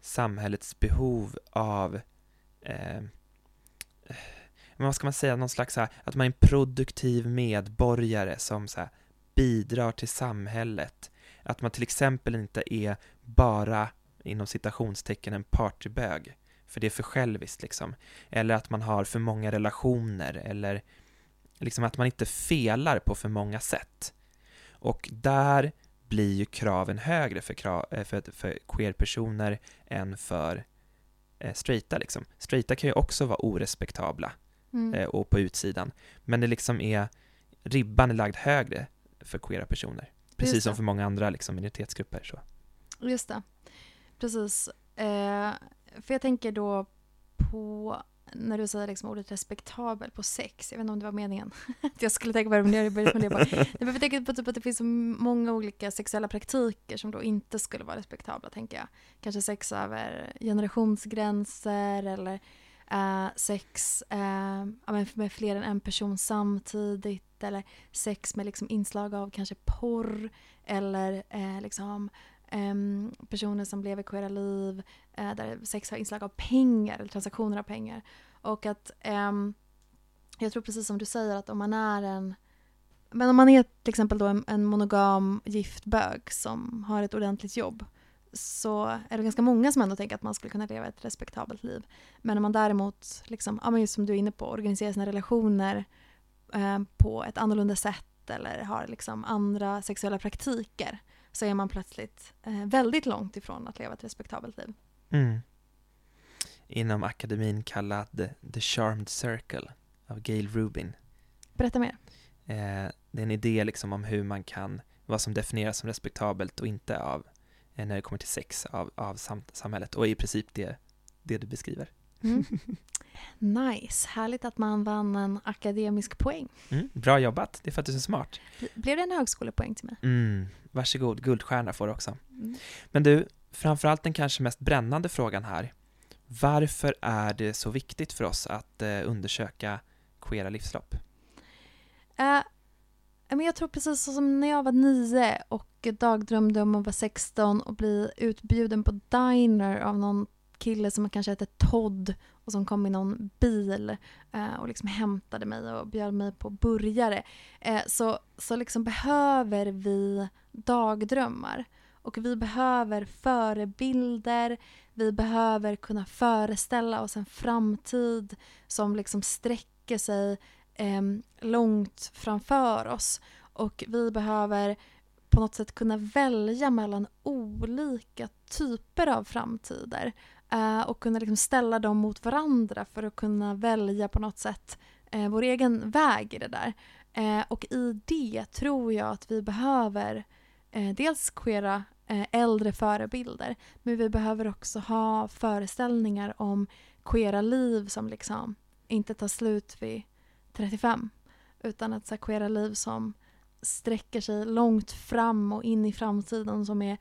samhällets behov av eh, men vad ska man säga, någon slags så här, att man är en produktiv medborgare som så här, bidrar till samhället. Att man till exempel inte är bara, inom citationstecken, en partybög, för det är för själviskt liksom. Eller att man har för många relationer, eller liksom att man inte felar på för många sätt. Och där blir ju kraven högre för, krav, eh, för, för queer-personer än för eh, straighta. Liksom. Straighta kan ju också vara orespektabla mm. eh, och på utsidan, men det liksom är ribban är lagd högre för queera personer, precis som för många andra liksom, minoritetsgrupper. Så. Just det, precis. Eh, för jag tänker då på när du säger liksom ordet respektabel på sex, jag vet inte om det var meningen att jag skulle tänka på det, men jag började fundera på det. Jag tänker på typ att det finns så många olika sexuella praktiker som då inte skulle vara respektabla, tänker jag. Kanske sex över generationsgränser eller uh, sex uh, med fler än en person samtidigt eller sex med liksom inslag av kanske porr eller uh, liksom um, personer som lever queera liv uh, där sex har inslag av pengar eller transaktioner av pengar. Och att um, jag tror precis som du säger att om man är en men om man är till exempel då en, en monogam gift bög som har ett ordentligt jobb så är det ganska många som ändå tänker att man skulle kunna leva ett respektabelt liv. Men om man däremot, liksom, ja, men just som du är inne på, organiserar sina relationer eh, på ett annorlunda sätt eller har liksom andra sexuella praktiker så är man plötsligt eh, väldigt långt ifrån att leva ett respektabelt liv. Mm. Inom akademin kallad The Charmed Circle av Gail Rubin. Berätta mer. Eh, det är en idé liksom om hur man kan, vad som definieras som respektabelt och inte av när det kommer till sex av, av sam samhället och i princip det, det du beskriver. Mm. Nice, härligt att man vann en akademisk poäng. Mm, bra jobbat, det är för att du är så smart. Blev det en högskolepoäng till mig? Mm, varsågod, guldstjärna får du också. Mm. Men du, framförallt den kanske mest brännande frågan här. Varför är det så viktigt för oss att eh, undersöka queera livslopp? Uh, men jag tror precis som när jag var nio och dagdrömde om att vara 16 och bli utbjuden på diner av någon kille som kanske hette Todd och som kom i någon bil eh, och liksom hämtade mig och bjöd mig på burgare. Eh, så, så liksom behöver vi dagdrömmar. Och vi behöver förebilder, vi behöver kunna föreställa oss en framtid som liksom sträcker sig eh, långt framför oss. Och vi behöver på något sätt kunna välja mellan olika typer av framtider eh, och kunna liksom ställa dem mot varandra för att kunna välja på något sätt eh, vår egen väg i det där. Eh, och i det tror jag att vi behöver eh, dels queera Eh, äldre förebilder men vi behöver också ha föreställningar om queera liv som liksom inte tar slut vid 35. Utan ett så queera liv som sträcker sig långt fram och in i framtiden som är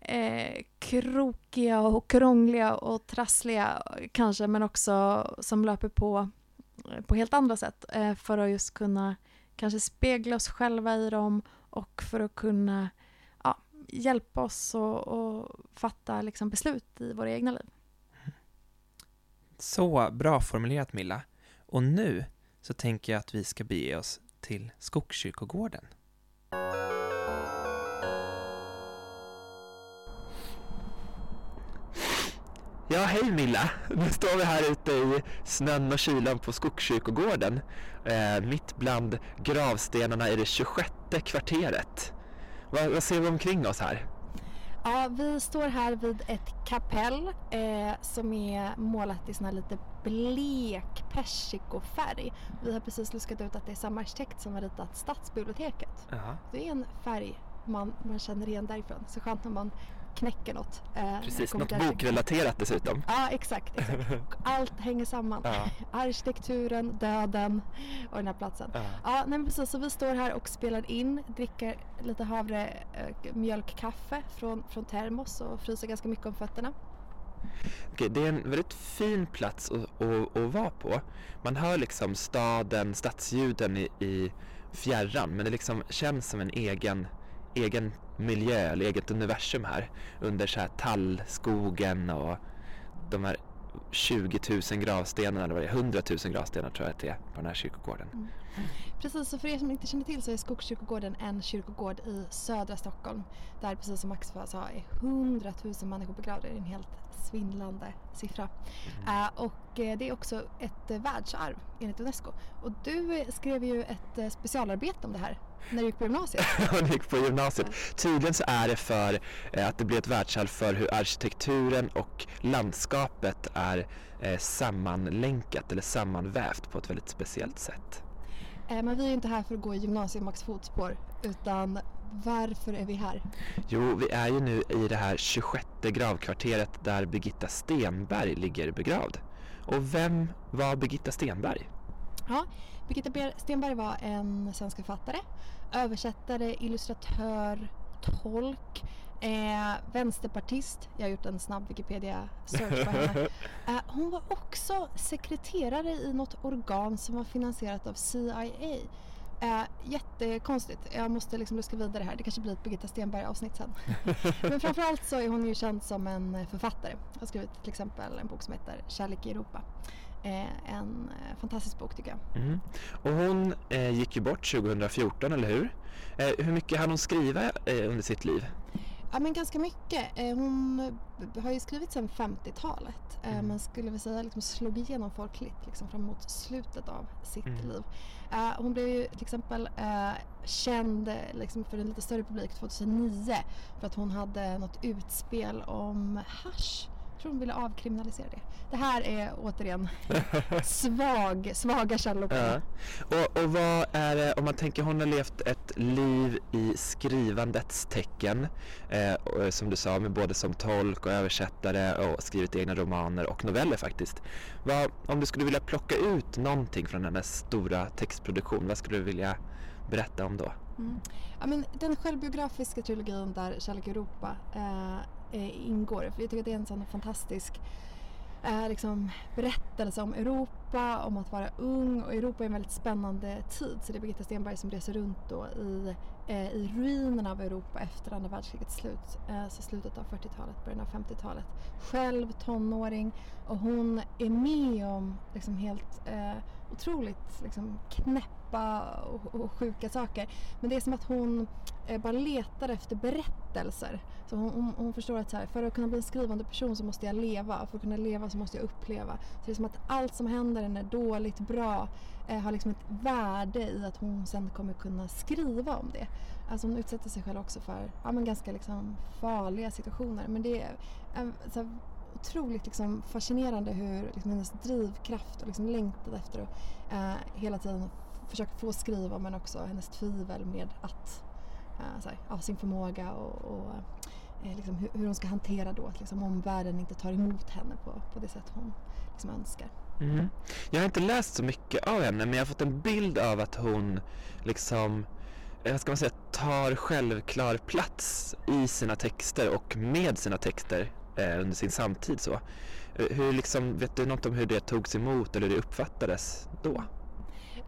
eh, krokiga och krångliga och trassliga kanske men också som löper på eh, på helt andra sätt eh, för att just kunna kanske spegla oss själva i dem och för att kunna hjälpa oss att fatta liksom, beslut i våra egna liv. Så bra formulerat Milla. Och nu så tänker jag att vi ska bege oss till Skogskyrkogården. Ja, hej Milla! Nu står vi här ute i snön och kylan på Skogskyrkogården. Eh, mitt bland gravstenarna i det 26 kvarteret. Vad, vad ser vi omkring oss här? Ja, vi står här vid ett kapell eh, som är målat i sån här lite blek persikofärg. Vi har precis luskat ut att det är samma arkitekt som har ritat Stadsbiblioteket. Ja. Det är en färg man, man känner igen därifrån. Så skönt när man knäcker något. Eh, Precis, något bokrelaterat dessutom. Ja, exakt. exakt. Allt hänger samman. Ja. Arkitekturen, döden och den här platsen. Ja. Ja, nej precis. Så vi står här och spelar in, dricker lite havre, eh, från, från termos och fryser ganska mycket om fötterna. Okej, det är en väldigt fin plats att, att, att vara på. Man hör liksom staden, stadsljuden i, i fjärran men det liksom känns som en egen, egen miljö eller eget universum här under så här tallskogen och de här 20 000 gravstenarna eller vad det är, 100 000 gravstenar tror jag att det är på den här kyrkogården. Precis, så för er som inte känner till så är Skogskyrkogården en kyrkogård i södra Stockholm. Där precis som Max sa är 100 000 människor begravda. Det är en helt svindlande siffra. Eh, och eh, det är också ett eh, världsarv enligt Unesco. Och du skrev ju ett specialarbete om det här när du gick på gymnasiet. Hon gick på gymnasiet. Tydligen så är det för eh, att det blir ett världsarv för hur arkitekturen och landskapet är eh, sammanlänkat eller sammanvävt på ett väldigt speciellt sätt. Eh, men vi är inte här för att gå i gymnasiet Max fotspår utan varför är vi här? Jo, vi är ju nu i det här 26 gravkvarteret där Birgitta Stenberg ligger begravd. Och vem var Birgitta Stenberg? Ja, Birgitta Ber- Stenberg var en svensk författare, översättare, illustratör, tolk, eh, vänsterpartist. Jag har gjort en snabb Wikipedia-search på henne. Eh, hon var också sekreterare i något organ som var finansierat av CIA. Eh, jättekonstigt. Jag måste liksom luska vidare här. Det kanske blir ett Birgitta Stenberg-avsnitt sen. Men framförallt så är hon ju känd som en författare. Har skrivit till exempel en bok som heter Kärlek i Europa. Eh, en eh, fantastisk bok tycker jag. Mm. Och hon eh, gick ju bort 2014, eller hur? Eh, hur mycket hann hon skriva eh, under sitt liv? Ja men ganska mycket. Eh, Hon har ju skrivit sedan 50-talet eh, Mm. men skulle vi säga liksom slog igenom folkligt liksom fram mot slutet av sitt Mm. liv. Hon blev ju till exempel känd liksom för en lite större publik 2009 för att hon hade något utspel om hasch. Jag tror hon ville avkriminalisera det. Det här är återigen svag, svaga källor Ja. Och, och vad är det, om man tänker hon har levt ett liv i skrivandets tecken, eh, och, som du sa, med både som tolk och översättare och skrivit egna romaner och noveller faktiskt. Vad, om du skulle vilja plocka ut någonting från hennes stora textproduktion, vad skulle du vilja berätta om då? Mm. Ja, men den självbiografiska trilogin där Kärlek Europa eh, eh, ingår. För jag tycker att det är en sån fantastisk eh, liksom, berättelse om Europa, om att vara ung och Europa är en väldigt spännande tid. Så det är Birgitta Stenberg som reser runt då i, eh, i ruinerna av Europa efter andra världskrigets slut. Eh, så slutet av 40-talet, början av 50-talet. Själv tonåring och hon är med om liksom helt eh, otroligt liksom, knäppa och, och sjuka saker. Men det är som att hon eh, bara letar efter berättelser. Så hon, hon, hon förstår att så här, för att kunna bli en skrivande person så måste jag leva. För att kunna leva så måste jag uppleva. Så det är som att allt som händer henne dåligt, bra, eh, har liksom ett värde i att hon sen kommer kunna skriva om det. Alltså hon utsätter sig själv också för ja, men ganska liksom farliga situationer. Men det är eh, så här, otroligt liksom fascinerande hur liksom hennes drivkraft och liksom längtan efter att eh, hela tiden försöka få skriva men också hennes tvivel med att eh, här, ja, sin förmåga och, och eh, liksom hur, hur hon ska hantera då att liksom omvärlden inte tar emot henne på, på det sätt hon liksom önskar. Mm. Jag har inte läst så mycket av henne men jag har fått en bild av att hon liksom, eh, vad ska man säga, tar självklar plats i sina texter och med sina texter under sin samtid så. Eh, Hur liksom, vet du något om hur det togs emot eller hur det uppfattades då?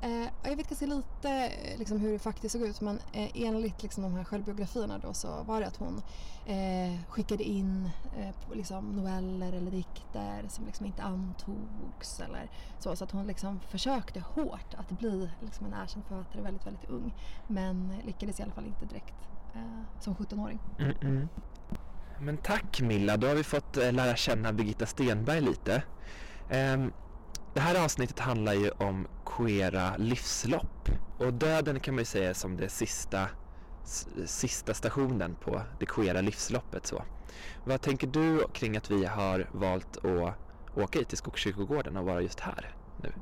Eh, jag vet ganska lite eh, liksom, hur det faktiskt såg ut men eh, enligt liksom, de här självbiografierna då, så var det att hon eh, skickade in eh, liksom, noveller eller dikter som liksom, inte antogs eller så. Så att hon liksom, försökte hårt att bli liksom, en erkänd författare väldigt, väldigt ung. Men lyckades i alla fall inte direkt eh, som 17-åring. Mm -mm. Men tack Milla, då har vi fått eh, lära känna Birgitta Stenberg lite. Ehm, det här avsnittet handlar ju om queera livslopp och döden kan man ju säga är som det sista sista stationen på det queera livsloppet. Så. Vad tänker du kring att vi har valt att åka hit till Skogskyrkogården och vara just här nu?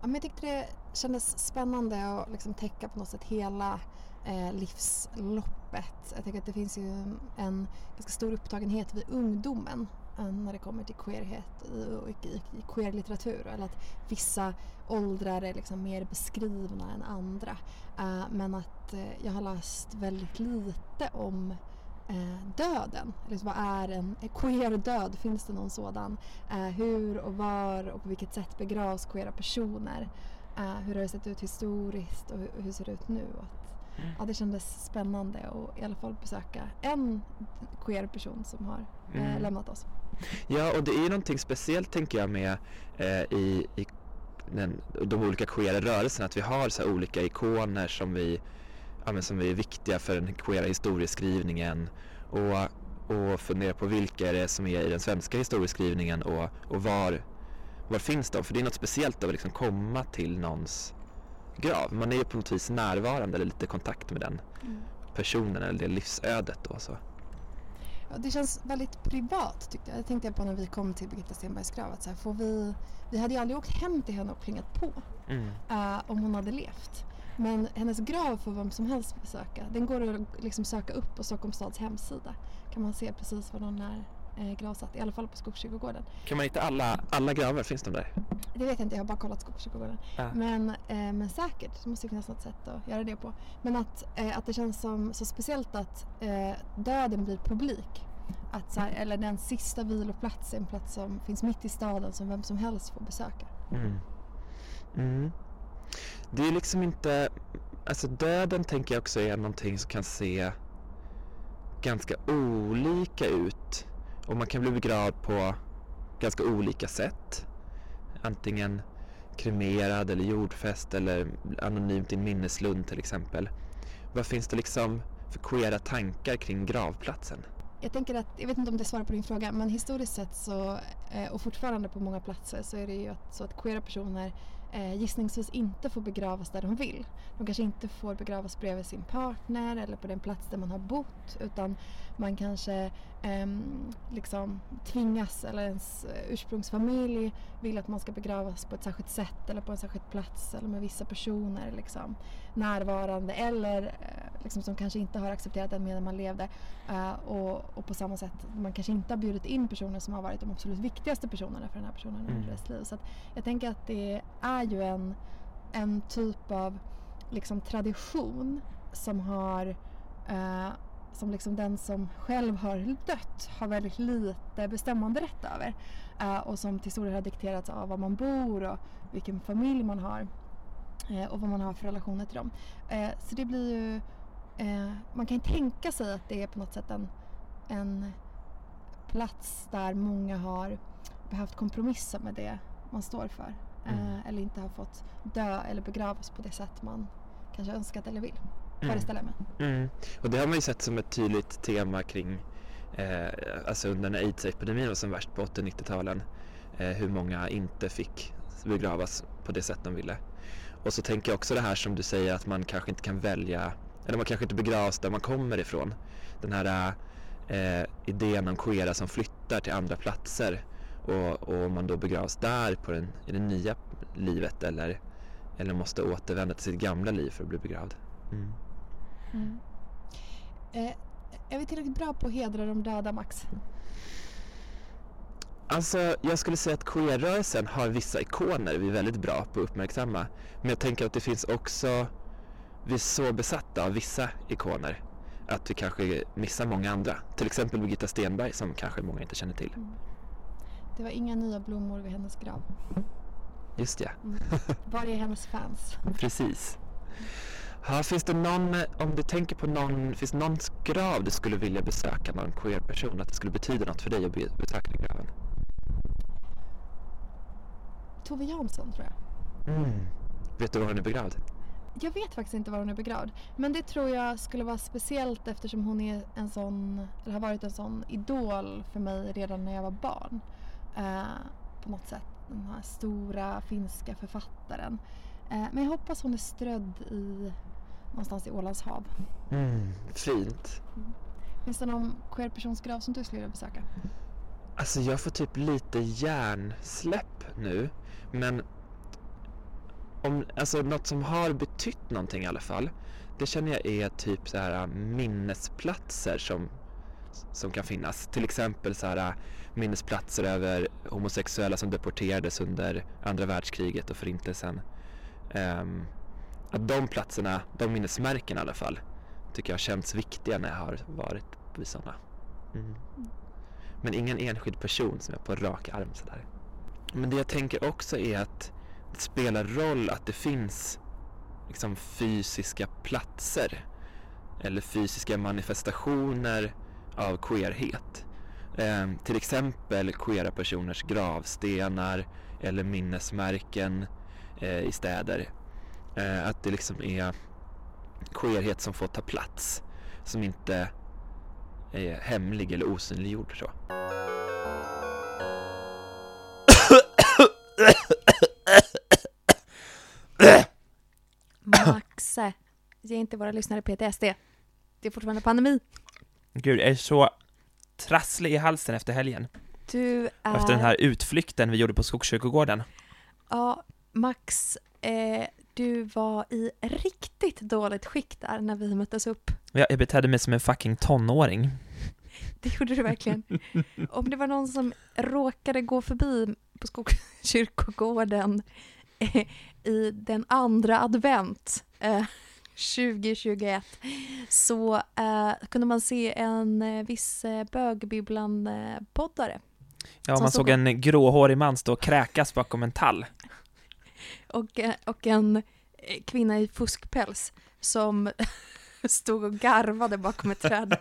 Ja, men jag tyckte det kändes spännande att liksom täcka på något sätt hela eh, livsloppet. Jag tänker att det finns ju en ganska stor upptagenhet vid ungdomen eh, när det kommer till queerhet och i, queerlitteratur. Eller att vissa åldrar är liksom mer beskrivna än andra. Eh, men att eh, jag har läst väldigt lite om döden. Liksom, vad är en queer död? Finns det någon sådan? Hur och var och på vilket sätt begravs queera personer? Hur har det sett ut historiskt och hur, hur ser det ut nu? Ja, det kändes spännande att i alla fall besöka en queer person som har eh, mm. lämnat oss. Ja, och det är någonting speciellt tänker jag med eh, i, i den, de olika queera rörelserna att vi har så olika ikoner som vi ja, som är viktiga för den queera historieskrivningen och, och fundera på vilka är det som är i den svenska historieskrivningen och, och var, var finns de? För det är något speciellt att liksom komma till någons grav. Man är ju på något vis närvarande eller lite kontakt med den mm. personen eller det livsödet då. Så. Ja, det känns väldigt privat tyckte jag. Det tänkte jag på när vi kom till Birgitta Stenbergs grav. Att så här, får vi, vi hade ju aldrig åkt hem till henne och plingat på mm. uh, om hon hade levt. Men hennes grav får vem som helst besöka. Den går att liksom söka upp på Stockholms stads hemsida. kan man se precis var hon är eh, gravsatt, i alla fall på Skogskyrkogården. Kan man hitta alla, alla gravar? Finns de där? Det vet jag inte, jag har bara kollat Skogskyrkogården. Ja. Men, eh, men säkert, det måste finnas något sätt att göra det på. Men att, eh, att det känns som så speciellt att eh, döden blir publik. Att så här, eller den sista viloplatsen, en plats som finns mitt i staden som vem som helst får besöka. Mm. Mm. Det är liksom inte, alltså döden tänker jag också är någonting som kan se ganska olika ut och man kan bli begravd på ganska olika sätt. Antingen kremerad eller jordfäst eller anonymt i en minneslund till exempel. Vad finns det liksom för queera tankar kring gravplatsen? Jag tänker att, jag vet inte om det svarar på din fråga, men historiskt sett så, eh, och fortfarande på många platser så är det ju så att queera personer eh, gissningsvis inte får begravas där de vill. De kanske inte får begravas bredvid sin partner eller på den plats där man har bott utan man kanske eh, liksom tvingas eller ens eh, ursprungsfamilj vill att man ska begravas på ett särskilt sätt eller på en särskild plats eller med vissa personer liksom, närvarande eller eh, liksom, som kanske inte har accepterat den medan man levde. Eh, och, och, på samma sätt, man kanske inte har bjudit in personer som har varit de absolut viktigaste personerna för den här personen under mm. dess liv. Så jag tänker att det är ju en, en typ av liksom tradition som har eh, som liksom den som själv har dött har väldigt lite bestämmande rätt över. Eh, och som till stor del har dikterats av var man bor och vilken familj man har. Eh, och vad man har för relationer till dem. Eh, så det blir ju... Eh, man kan ju tänka sig att det är på något sätt en, en plats där många har behövt kompromissa med det man står för. Mm. Eller inte har fått dö eller begravas på det sätt man kanske önskat eller vill. Mm. Föreställer mig. Mm. Och det har man ju sett som ett tydligt tema kring eh, alltså under när aids-epidemin var som värst på 80-90-talen. Eh, hur många inte fick begravas på det sätt de ville. Och så tänker jag också det här som du säger att man kanske inte kan välja, eller man kanske inte begravs där man kommer ifrån. Den här eh, idén om queera som flyttar till andra platser och, och man då begravs där på den, i det nya livet eller, eller måste återvända till sitt gamla liv för att bli begravd. Mm. Mm. Eh, är vi tillräckligt bra på att hedra de döda, Max? Alltså, jag skulle säga att queer-rörelsen har vissa ikoner vi är väldigt bra på att uppmärksamma. Men jag tänker att det finns också, vi är så besatta av vissa ikoner att vi kanske missar många andra. Till exempel Birgitta Stenberg som kanske många inte känner till. Mm. Det var inga nya blommor vid hennes grav. Just ja. Mm. Var är hennes fans? Precis. Ja, finns det någon, om du tänker på någon, finns det någon grav du skulle vilja besöka, någon queer person, att det skulle betyda något för dig att besöka den graven? Tove Jansson tror jag. Mm. Vet du var hon är begravd? Jag vet faktiskt inte var hon är begravd. Men det tror jag skulle vara speciellt eftersom hon är en sån, eller har varit en sån idol för mig redan när jag var barn. Uh, på något sätt. Den här stora finska författaren. Uh, men jag hoppas hon är strödd i någonstans i Ålands hav. Mm, fint. Finns det någon queer-persons grav som du skulle vilja besöka? Alltså jag får typ lite hjärnsläpp nu, men om, alltså något som har betytt någonting i alla fall, det känner jag är typ så här äh, minnesplatser som, som kan finnas. Till exempel så här äh, minnesplatser över homosexuella som deporterades under andra världskriget och förintelsen. Um, att de platserna, de minnesmärken i alla fall, tycker jag har känts viktiga när jag har varit vid sådana. Mm. Men ingen enskild person som är på rak arm sådär. Men det jag tänker också är att det spelar roll att det finns liksom fysiska platser eller fysiska manifestationer av queerhet. Eh, till exempel queera personers gravstenar eller minnesmärken eh, i städer. Eh, att det liksom är queerhet som får ta plats, som inte är hemlig eller osynliggjord. Så. Maxe, ge inte våra lyssnare PTSD. Det är fortfarande pandemi. Gud, jag är så trasslig i halsen efter helgen. Du är... Efter den här utflykten vi gjorde på Skogskyrkogården. Ja, Max, eh, du var i riktigt dåligt skick där när vi möttes upp. Jag betedde mig som en fucking tonåring. Det gjorde du verkligen. Om det var någon som råkade gå förbi på Skogskyrkogården eh, i den andra advent eh, 2021 så eh, kunde man se en eh, viss eh, bögbibblan-poddare. Ja, man såg en gråhårig man stå och kräkas bakom en tall. Och, eh, och en eh, kvinna i fuskpäls som stod och garvade bakom ett träd.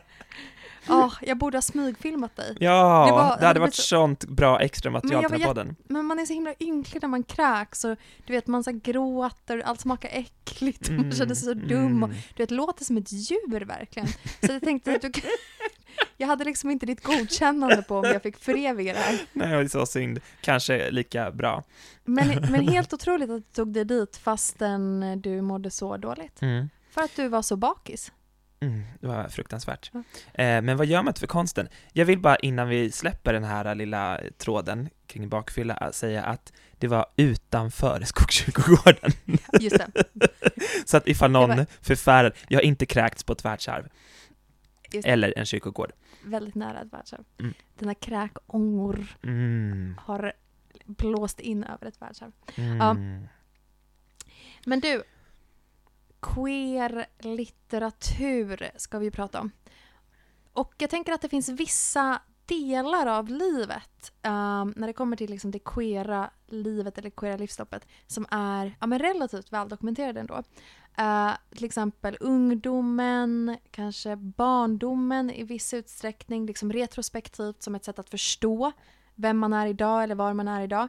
Ja, oh, jag borde ha smygfilmat dig. Ja, det, var, det hade varit så... sånt bra extra material till den här podden. Men man är så himla ynklig när man kräks och du vet, man så gråter, allt smakar äckligt, mm, man känner sig så dum mm. och du vet, låter som ett djur verkligen. Så jag tänkte att du Jag hade liksom inte ditt godkännande på om jag fick föreviga det här. Nej, det är så synd. Kanske lika bra. Men, men helt otroligt att du tog dig dit fastän du mådde så dåligt. Mm. För att du var så bakis. Mm, det var fruktansvärt. Mm. Eh, men vad gör man för konsten? Jag vill bara innan vi släpper den här lilla tråden kring bakfylla säga att det var utanför Skogskyrkogården. Just det. Så att ifall någon var... förfärad, jag har inte kräkts på ett världsarv. Eller en kyrkogård. Väldigt nära ett världsarv. Mm. Dina kräkångor mm. har blåst in över ett världsarv. Mm. Ja. Men du, queer litteratur ska vi prata om. Och jag tänker att det finns vissa delar av livet um, när det kommer till liksom det queera livet eller queera livsloppet som är ja, men relativt väldokumenterade ändå. Uh, till exempel ungdomen, kanske barndomen i viss utsträckning, liksom retrospektivt som ett sätt att förstå vem man är idag eller var man är idag.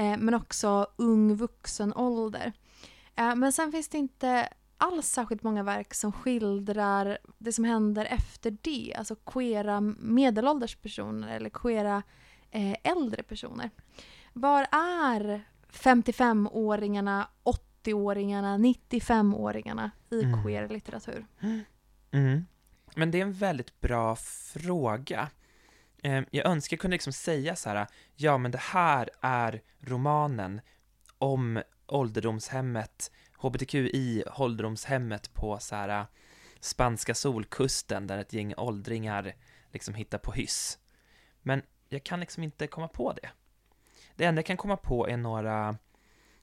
Uh, men också ung vuxen ålder. Uh, men sen finns det inte alls särskilt många verk som skildrar det som händer efter det. Alltså queera medelålders personer eller queera eh, äldre personer. Var är 55-åringarna, 80-åringarna, 95-åringarna i mm. queer litteratur? Mm. Men det är en väldigt bra fråga. Eh, jag önskar jag kunde liksom säga så här, ja men det här är romanen om ålderdomshemmet hbtqi ålderdomshemmet på så här äh, spanska solkusten där ett gäng åldringar liksom hittar på hyss. Men jag kan liksom inte komma på det. Det enda jag kan komma på är några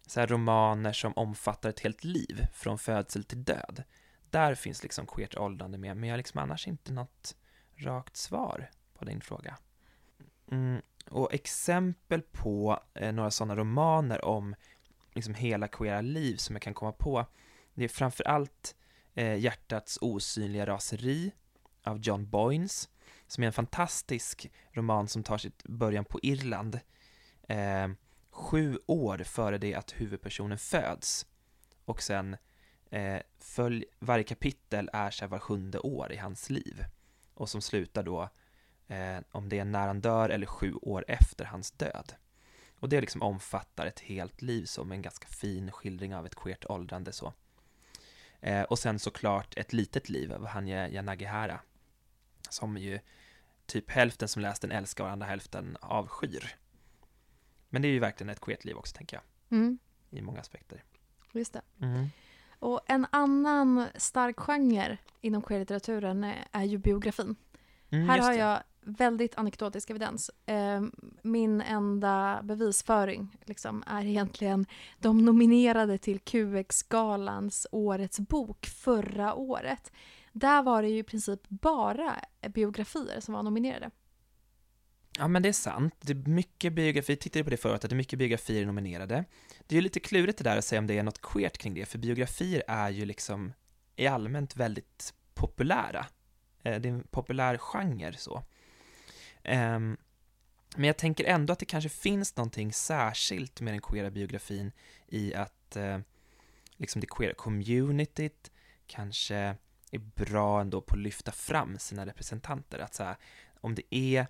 så här romaner som omfattar ett helt liv från födsel till död. Där finns liksom queert åldrande med, men jag har liksom annars inte något rakt svar på din fråga. Mm, och exempel på eh, några sådana romaner om liksom hela queera liv som jag kan komma på. Det är framförallt eh, Hjärtats osynliga raseri av John Boynes, som är en fantastisk roman som tar sitt början på Irland, eh, sju år före det att huvudpersonen föds. Och sen eh, följ, varje kapitel är så var sjunde år i hans liv. Och som slutar då, eh, om det är när han dör eller sju år efter hans död. Och det liksom omfattar ett helt liv som en ganska fin skildring av ett queert åldrande så. Eh, och sen såklart Ett litet liv av Hanya Yanagihara, som ju typ hälften som läst den älskar och andra hälften avskyr. Men det är ju verkligen ett queert liv också, tänker jag, Mm, i många aspekter. just det. Mm. Och en annan stark genre inom queerlitteraturen är ju biografin. Mm, Här har jag väldigt anekdotisk evidens. Eh, min enda bevisföring liksom, är egentligen de nominerade till QX-galans Årets bok förra året. Där var det ju i princip bara biografier som var nominerade. Ja, men det är sant. Det är mycket biografi, tittade på det förut, att det är mycket biografier nominerade. Det är ju lite klurigt det där att säga om det är något queert kring det, för biografier är ju liksom i allmänt väldigt populära. Eh, det är en populär genre så. Um, Men jag tänker ändå att det kanske finns någonting särskilt med den queera biografin i att uh, liksom det queera communityt kanske är bra ändå på att lyfta fram sina representanter. Att så här, om det är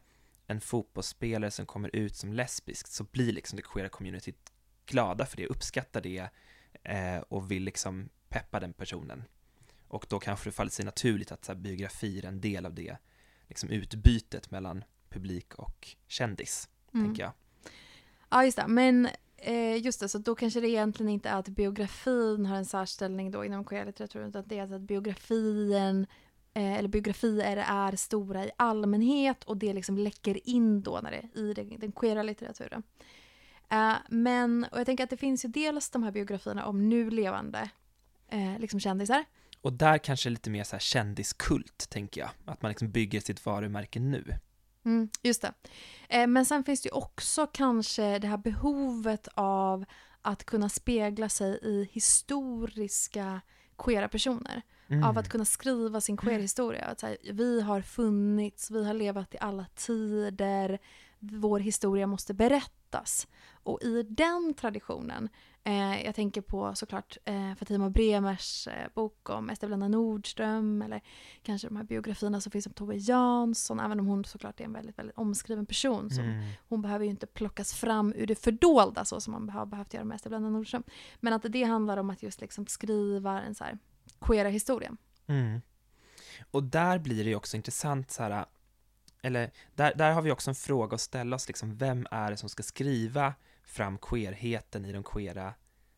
en fotbollsspelare som kommer ut som lesbisk så blir liksom det queera communityt glada för det, uppskattar det eh, och vill liksom peppa den personen. Och då kanske det faller sig naturligt att så här, biografi är en del av det liksom utbytet mellan publik och kändis, Mm. tänker jag. Ja, just det. Men eh, just det, så då kanske det egentligen inte är att biografin har en särställning då inom queerlitteraturen, utan det är att biografien eh, eller biografier är stora i allmänhet och det liksom läcker in då när det, i den, queera litteraturen. Eh, men, och jag tänker att det finns ju dels de här biografierna om nu levande eh, liksom kändisar. Och där kanske lite mer så här kändiskult, tänker jag. Att man liksom bygger sitt varumärke nu. Mm, just det. Eh, men sen finns det ju också kanske det här behovet av att kunna spegla sig i historiska queera personer. Mm. Av att kunna skriva sin queer-historia. Att så här, vi har funnits, vi har levat i alla tider, vår historia måste berättas. Och i den traditionen, eh, jag tänker på såklart eh, Fatima Bremers eh, bok om Ester Blenda Nordström eller kanske de här biografierna som finns om Tove Jansson, även om hon såklart är en väldigt, väldigt omskriven person. Som, Mm. Hon behöver ju inte plockas fram ur det fördolda så som man har behövt göra med Ester Blenda Nordström. Men att det handlar om att just liksom skriva en så här queera historia. Mm. Och där blir det ju också intressant så här, eller där, där har vi också en fråga att ställa oss, liksom, vem är det som ska skriva fram queerheten i de queera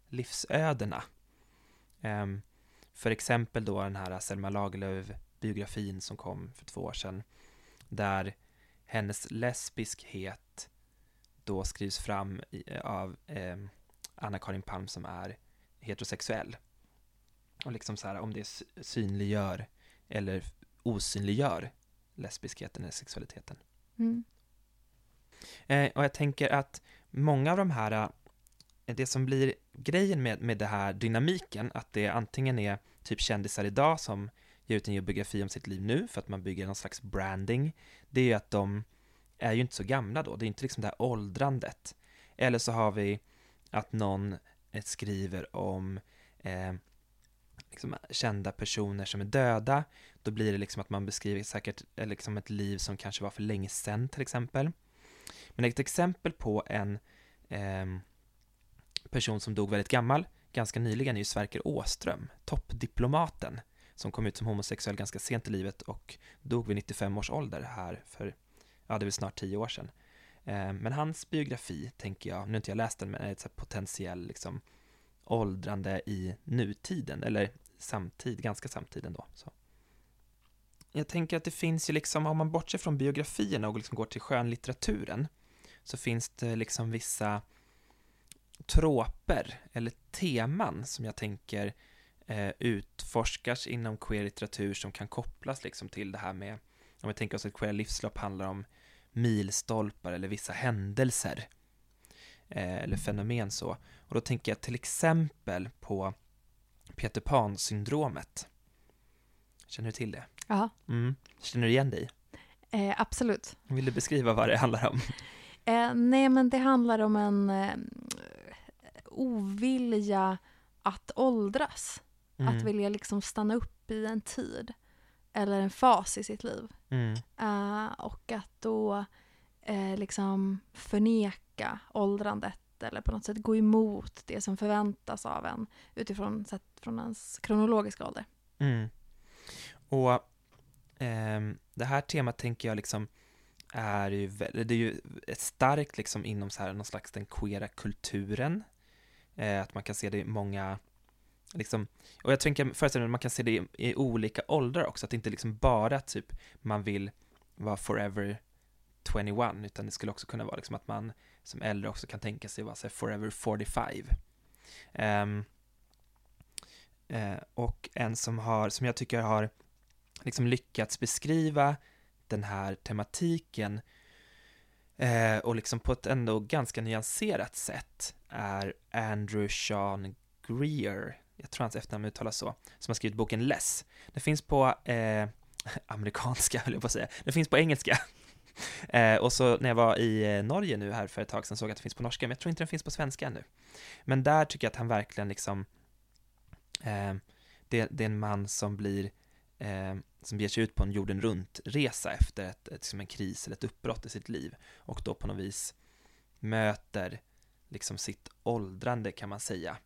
livsödena? Ehm, för exempel då den här Selma Lagerlöf-biografin som kom för två år sedan, där hennes lesbiskhet då skrivs fram i, av ehm, Anna-Karin Palm som är heterosexuell. Och liksom så här, om det sy- synliggör eller osynliggör lesbiskheten eller sexualiteten. Mm. Eh, och jag tänker att många av de här, eh, det som blir grejen med, med det här dynamiken, att det antingen är typ kändisar idag som ger ut en geografi om sitt liv nu för att man bygger någon slags branding, det är ju att de är ju inte så gamla då, det är inte liksom det här åldrandet. Eller så har vi att någon eh, skriver om eh, liksom kända personer som är döda, då blir det liksom att man beskriver säkert eh, liksom ett liv som kanske var för länge sedan till exempel. Men ett exempel på en eh, person som dog väldigt gammal, ganska nyligen, är ju Sverker Åström, toppdiplomaten, som kom ut som homosexuell ganska sent i livet och dog vid 95 års ålder här för, ja det är väl snart 10 år sedan. Eh, men hans biografi, tänker jag, nu har inte jag läst den, men är ett så här potentiell liksom åldrande i nutiden, eller samtid, ganska samtiden då. Så. Jag tänker att det finns ju liksom, om man bortser från biografierna och liksom går till skönlitteraturen, så finns det liksom vissa tråper eller teman som jag tänker eh, utforskas inom queer litteratur som kan kopplas liksom till det här med, om vi tänker oss att queer livslopp handlar om milstolpar eller vissa händelser eh, eller fenomen så. Och då tänker jag till exempel på Peter Pan-syndromet. Känner du till det? Ja, Mm. Känner du igen dig? eh, absolut. Vill du beskriva vad det handlar om? Eh, nej, men det handlar om en eh, ovilja att åldras. Mm. Att vilja liksom stanna upp i en tid eller en fas i sitt liv. Mm. Eh, och att då eh, liksom förneka åldrandet eller på något sätt gå emot det som förväntas av en utifrån sett från ens kronologiska ålder. Mm. Och Ehm, det här temat tänker jag liksom är ju, det är ju starkt liksom inom så här någon slags den queera kulturen. Eh, att man kan se det i många, liksom, och jag tänker föreställer mig att man kan se det i, i olika åldrar också, att det inte liksom bara typ man vill vara forever 21, utan det skulle också kunna vara liksom att man som äldre också kan tänka sig vara så här, forever 45. Um, uh, och en som har, som jag tycker har liksom lyckats beskriva den här tematiken eh, och liksom på ett ändå ganska nyanserat sätt är Andrew Sean Greer, jag tror hans efternamn uttalas så, som har skrivit boken Less. Den finns på eh, amerikanska, höll jag på att säga, den finns på engelska. Eh, och så när jag var i eh, Norge nu här för ett tag sedan såg jag att det finns på norska, men jag tror inte den finns på svenska ännu. Men där tycker jag att han verkligen liksom, eh, det, det är en man som blir eh, som ger sig ut på en jorden runt-resa efter ett, ett, liksom en kris eller ett uppbrott i sitt liv och då på något vis möter liksom sitt åldrande kan man säga.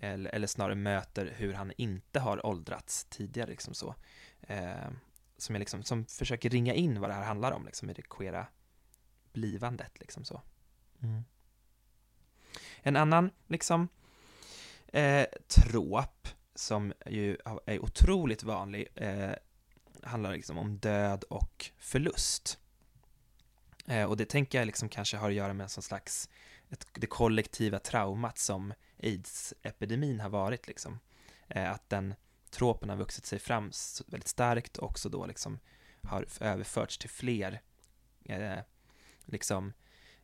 Eller, eller snarare möter hur han inte har åldrats tidigare liksom så. Eh, som, är liksom, som försöker ringa in vad det här handlar om liksom i det queera blivandet liksom så. Mm. En annan liksom eh, tråp som ju är otroligt vanlig eh, handlar liksom om död och förlust. Eh, och det tänker jag liksom kanske har att göra med en sån slags ett, det kollektiva traumat som aids-epidemin har varit liksom. Eh, att den tropen har vuxit sig fram väldigt starkt och också då liksom har överförts till fler eh, liksom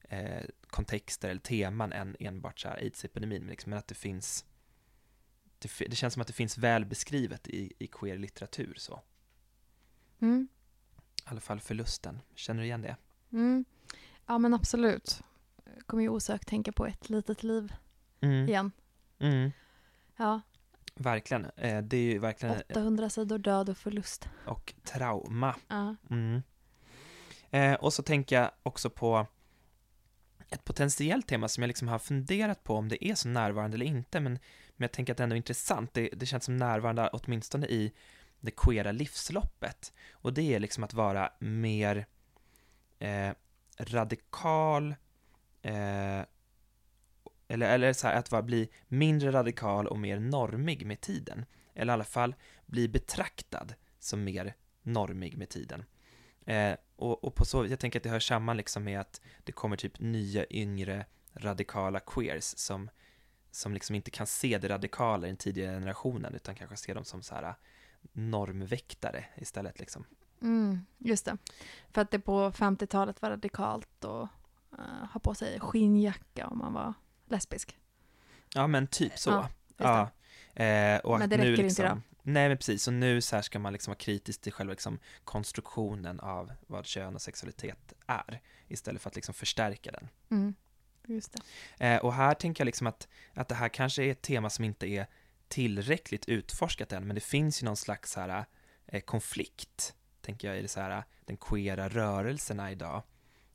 eh, kontexter eller teman än enbart så här aids-epidemin, men, liksom, men att det finns det, det, känns som att det finns väl beskrivet i, i queer litteratur så. Mm. I alla fall förlusten. Känner du igen det? Mm. Ja men absolut. Jag kommer ju osökt tänka på ett litet liv Mm. igen. Mm. Ja, Verkligen. Eh, det är ju verkligen 800 sidor död och förlust. och trauma. Ja. Mm. Eh, och så tänker jag också på ett potentiellt tema som jag liksom har funderat på om det är så närvarande eller inte, men, men jag tänker att det ändå är intressant. Det, det känns som närvarande åtminstone i det queera livsloppet. Och det är liksom att vara mer eh, radikal, eh, eller, eller så här, att vara, bli mindre radikal och mer normig med tiden. Eller i alla fall bli betraktad som mer normig med tiden. Eh, och, och på så jag tänker att det hör samman liksom med att det kommer typ nya, yngre, radikala queers som, som liksom inte kan se det radikala i den tidigare generationen, utan kanske ser dem som så här normväktare istället liksom. Mm, just det. För att det på 50-talet var radikalt att uh, ha på sig skinnjacka om man var lesbisk. Ja, men typ så. Ja, Ja. Eh, och Men det nu räcker inte liksom, idag. Nej, men precis. Och nu så här ska man liksom vara kritisk till själva liksom konstruktionen av vad kön och sexualitet är, istället för att liksom förstärka den. Mm, just det. Eh, och här tänker jag liksom att, att det här kanske är ett tema som inte är tillräckligt utforskat än, men det finns ju någon slags här, eh, konflikt, tänker jag, i det så här, den queera rörelserna idag,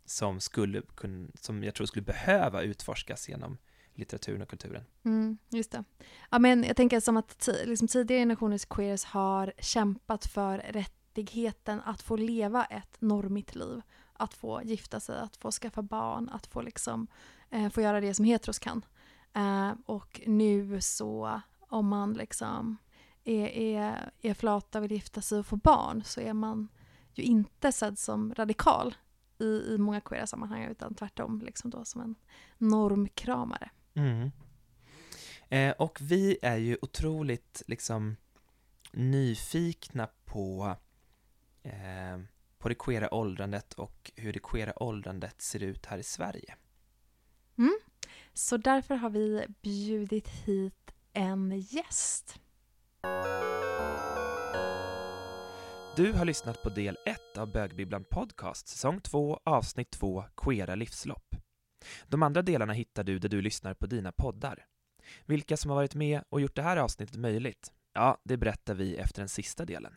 som, skulle kun, som jag tror skulle behöva utforskas genom litteraturen och kulturen. Mm, just det. Ja, men jag tänker som att liksom tidigare generationers queers har kämpat för rättigheten att få leva ett normigt liv. Att få gifta sig, att få skaffa barn, att få, liksom, eh, få göra det som heteros kan. Eh, och nu så, om man liksom är, är, är flata, vill gifta sig och få barn, så är man ju inte sedd som radikal i, i många queera sammanhang, utan tvärtom liksom då som en normkramare. Mm. Eh, och vi är ju otroligt liksom nyfikna på, eh, på det queera åldrandet och hur det queera åldrandet ser ut här i Sverige. Så därför har vi bjudit hit en gäst. Du har lyssnat på del 1 av Bögbibblan Podcast, säsong 2, avsnitt 2, Queera livslopp. De andra delarna hittar du där du lyssnar på dina poddar. Vilka som har varit med och gjort det här avsnittet möjligt? Ja, det berättar vi efter den sista delen.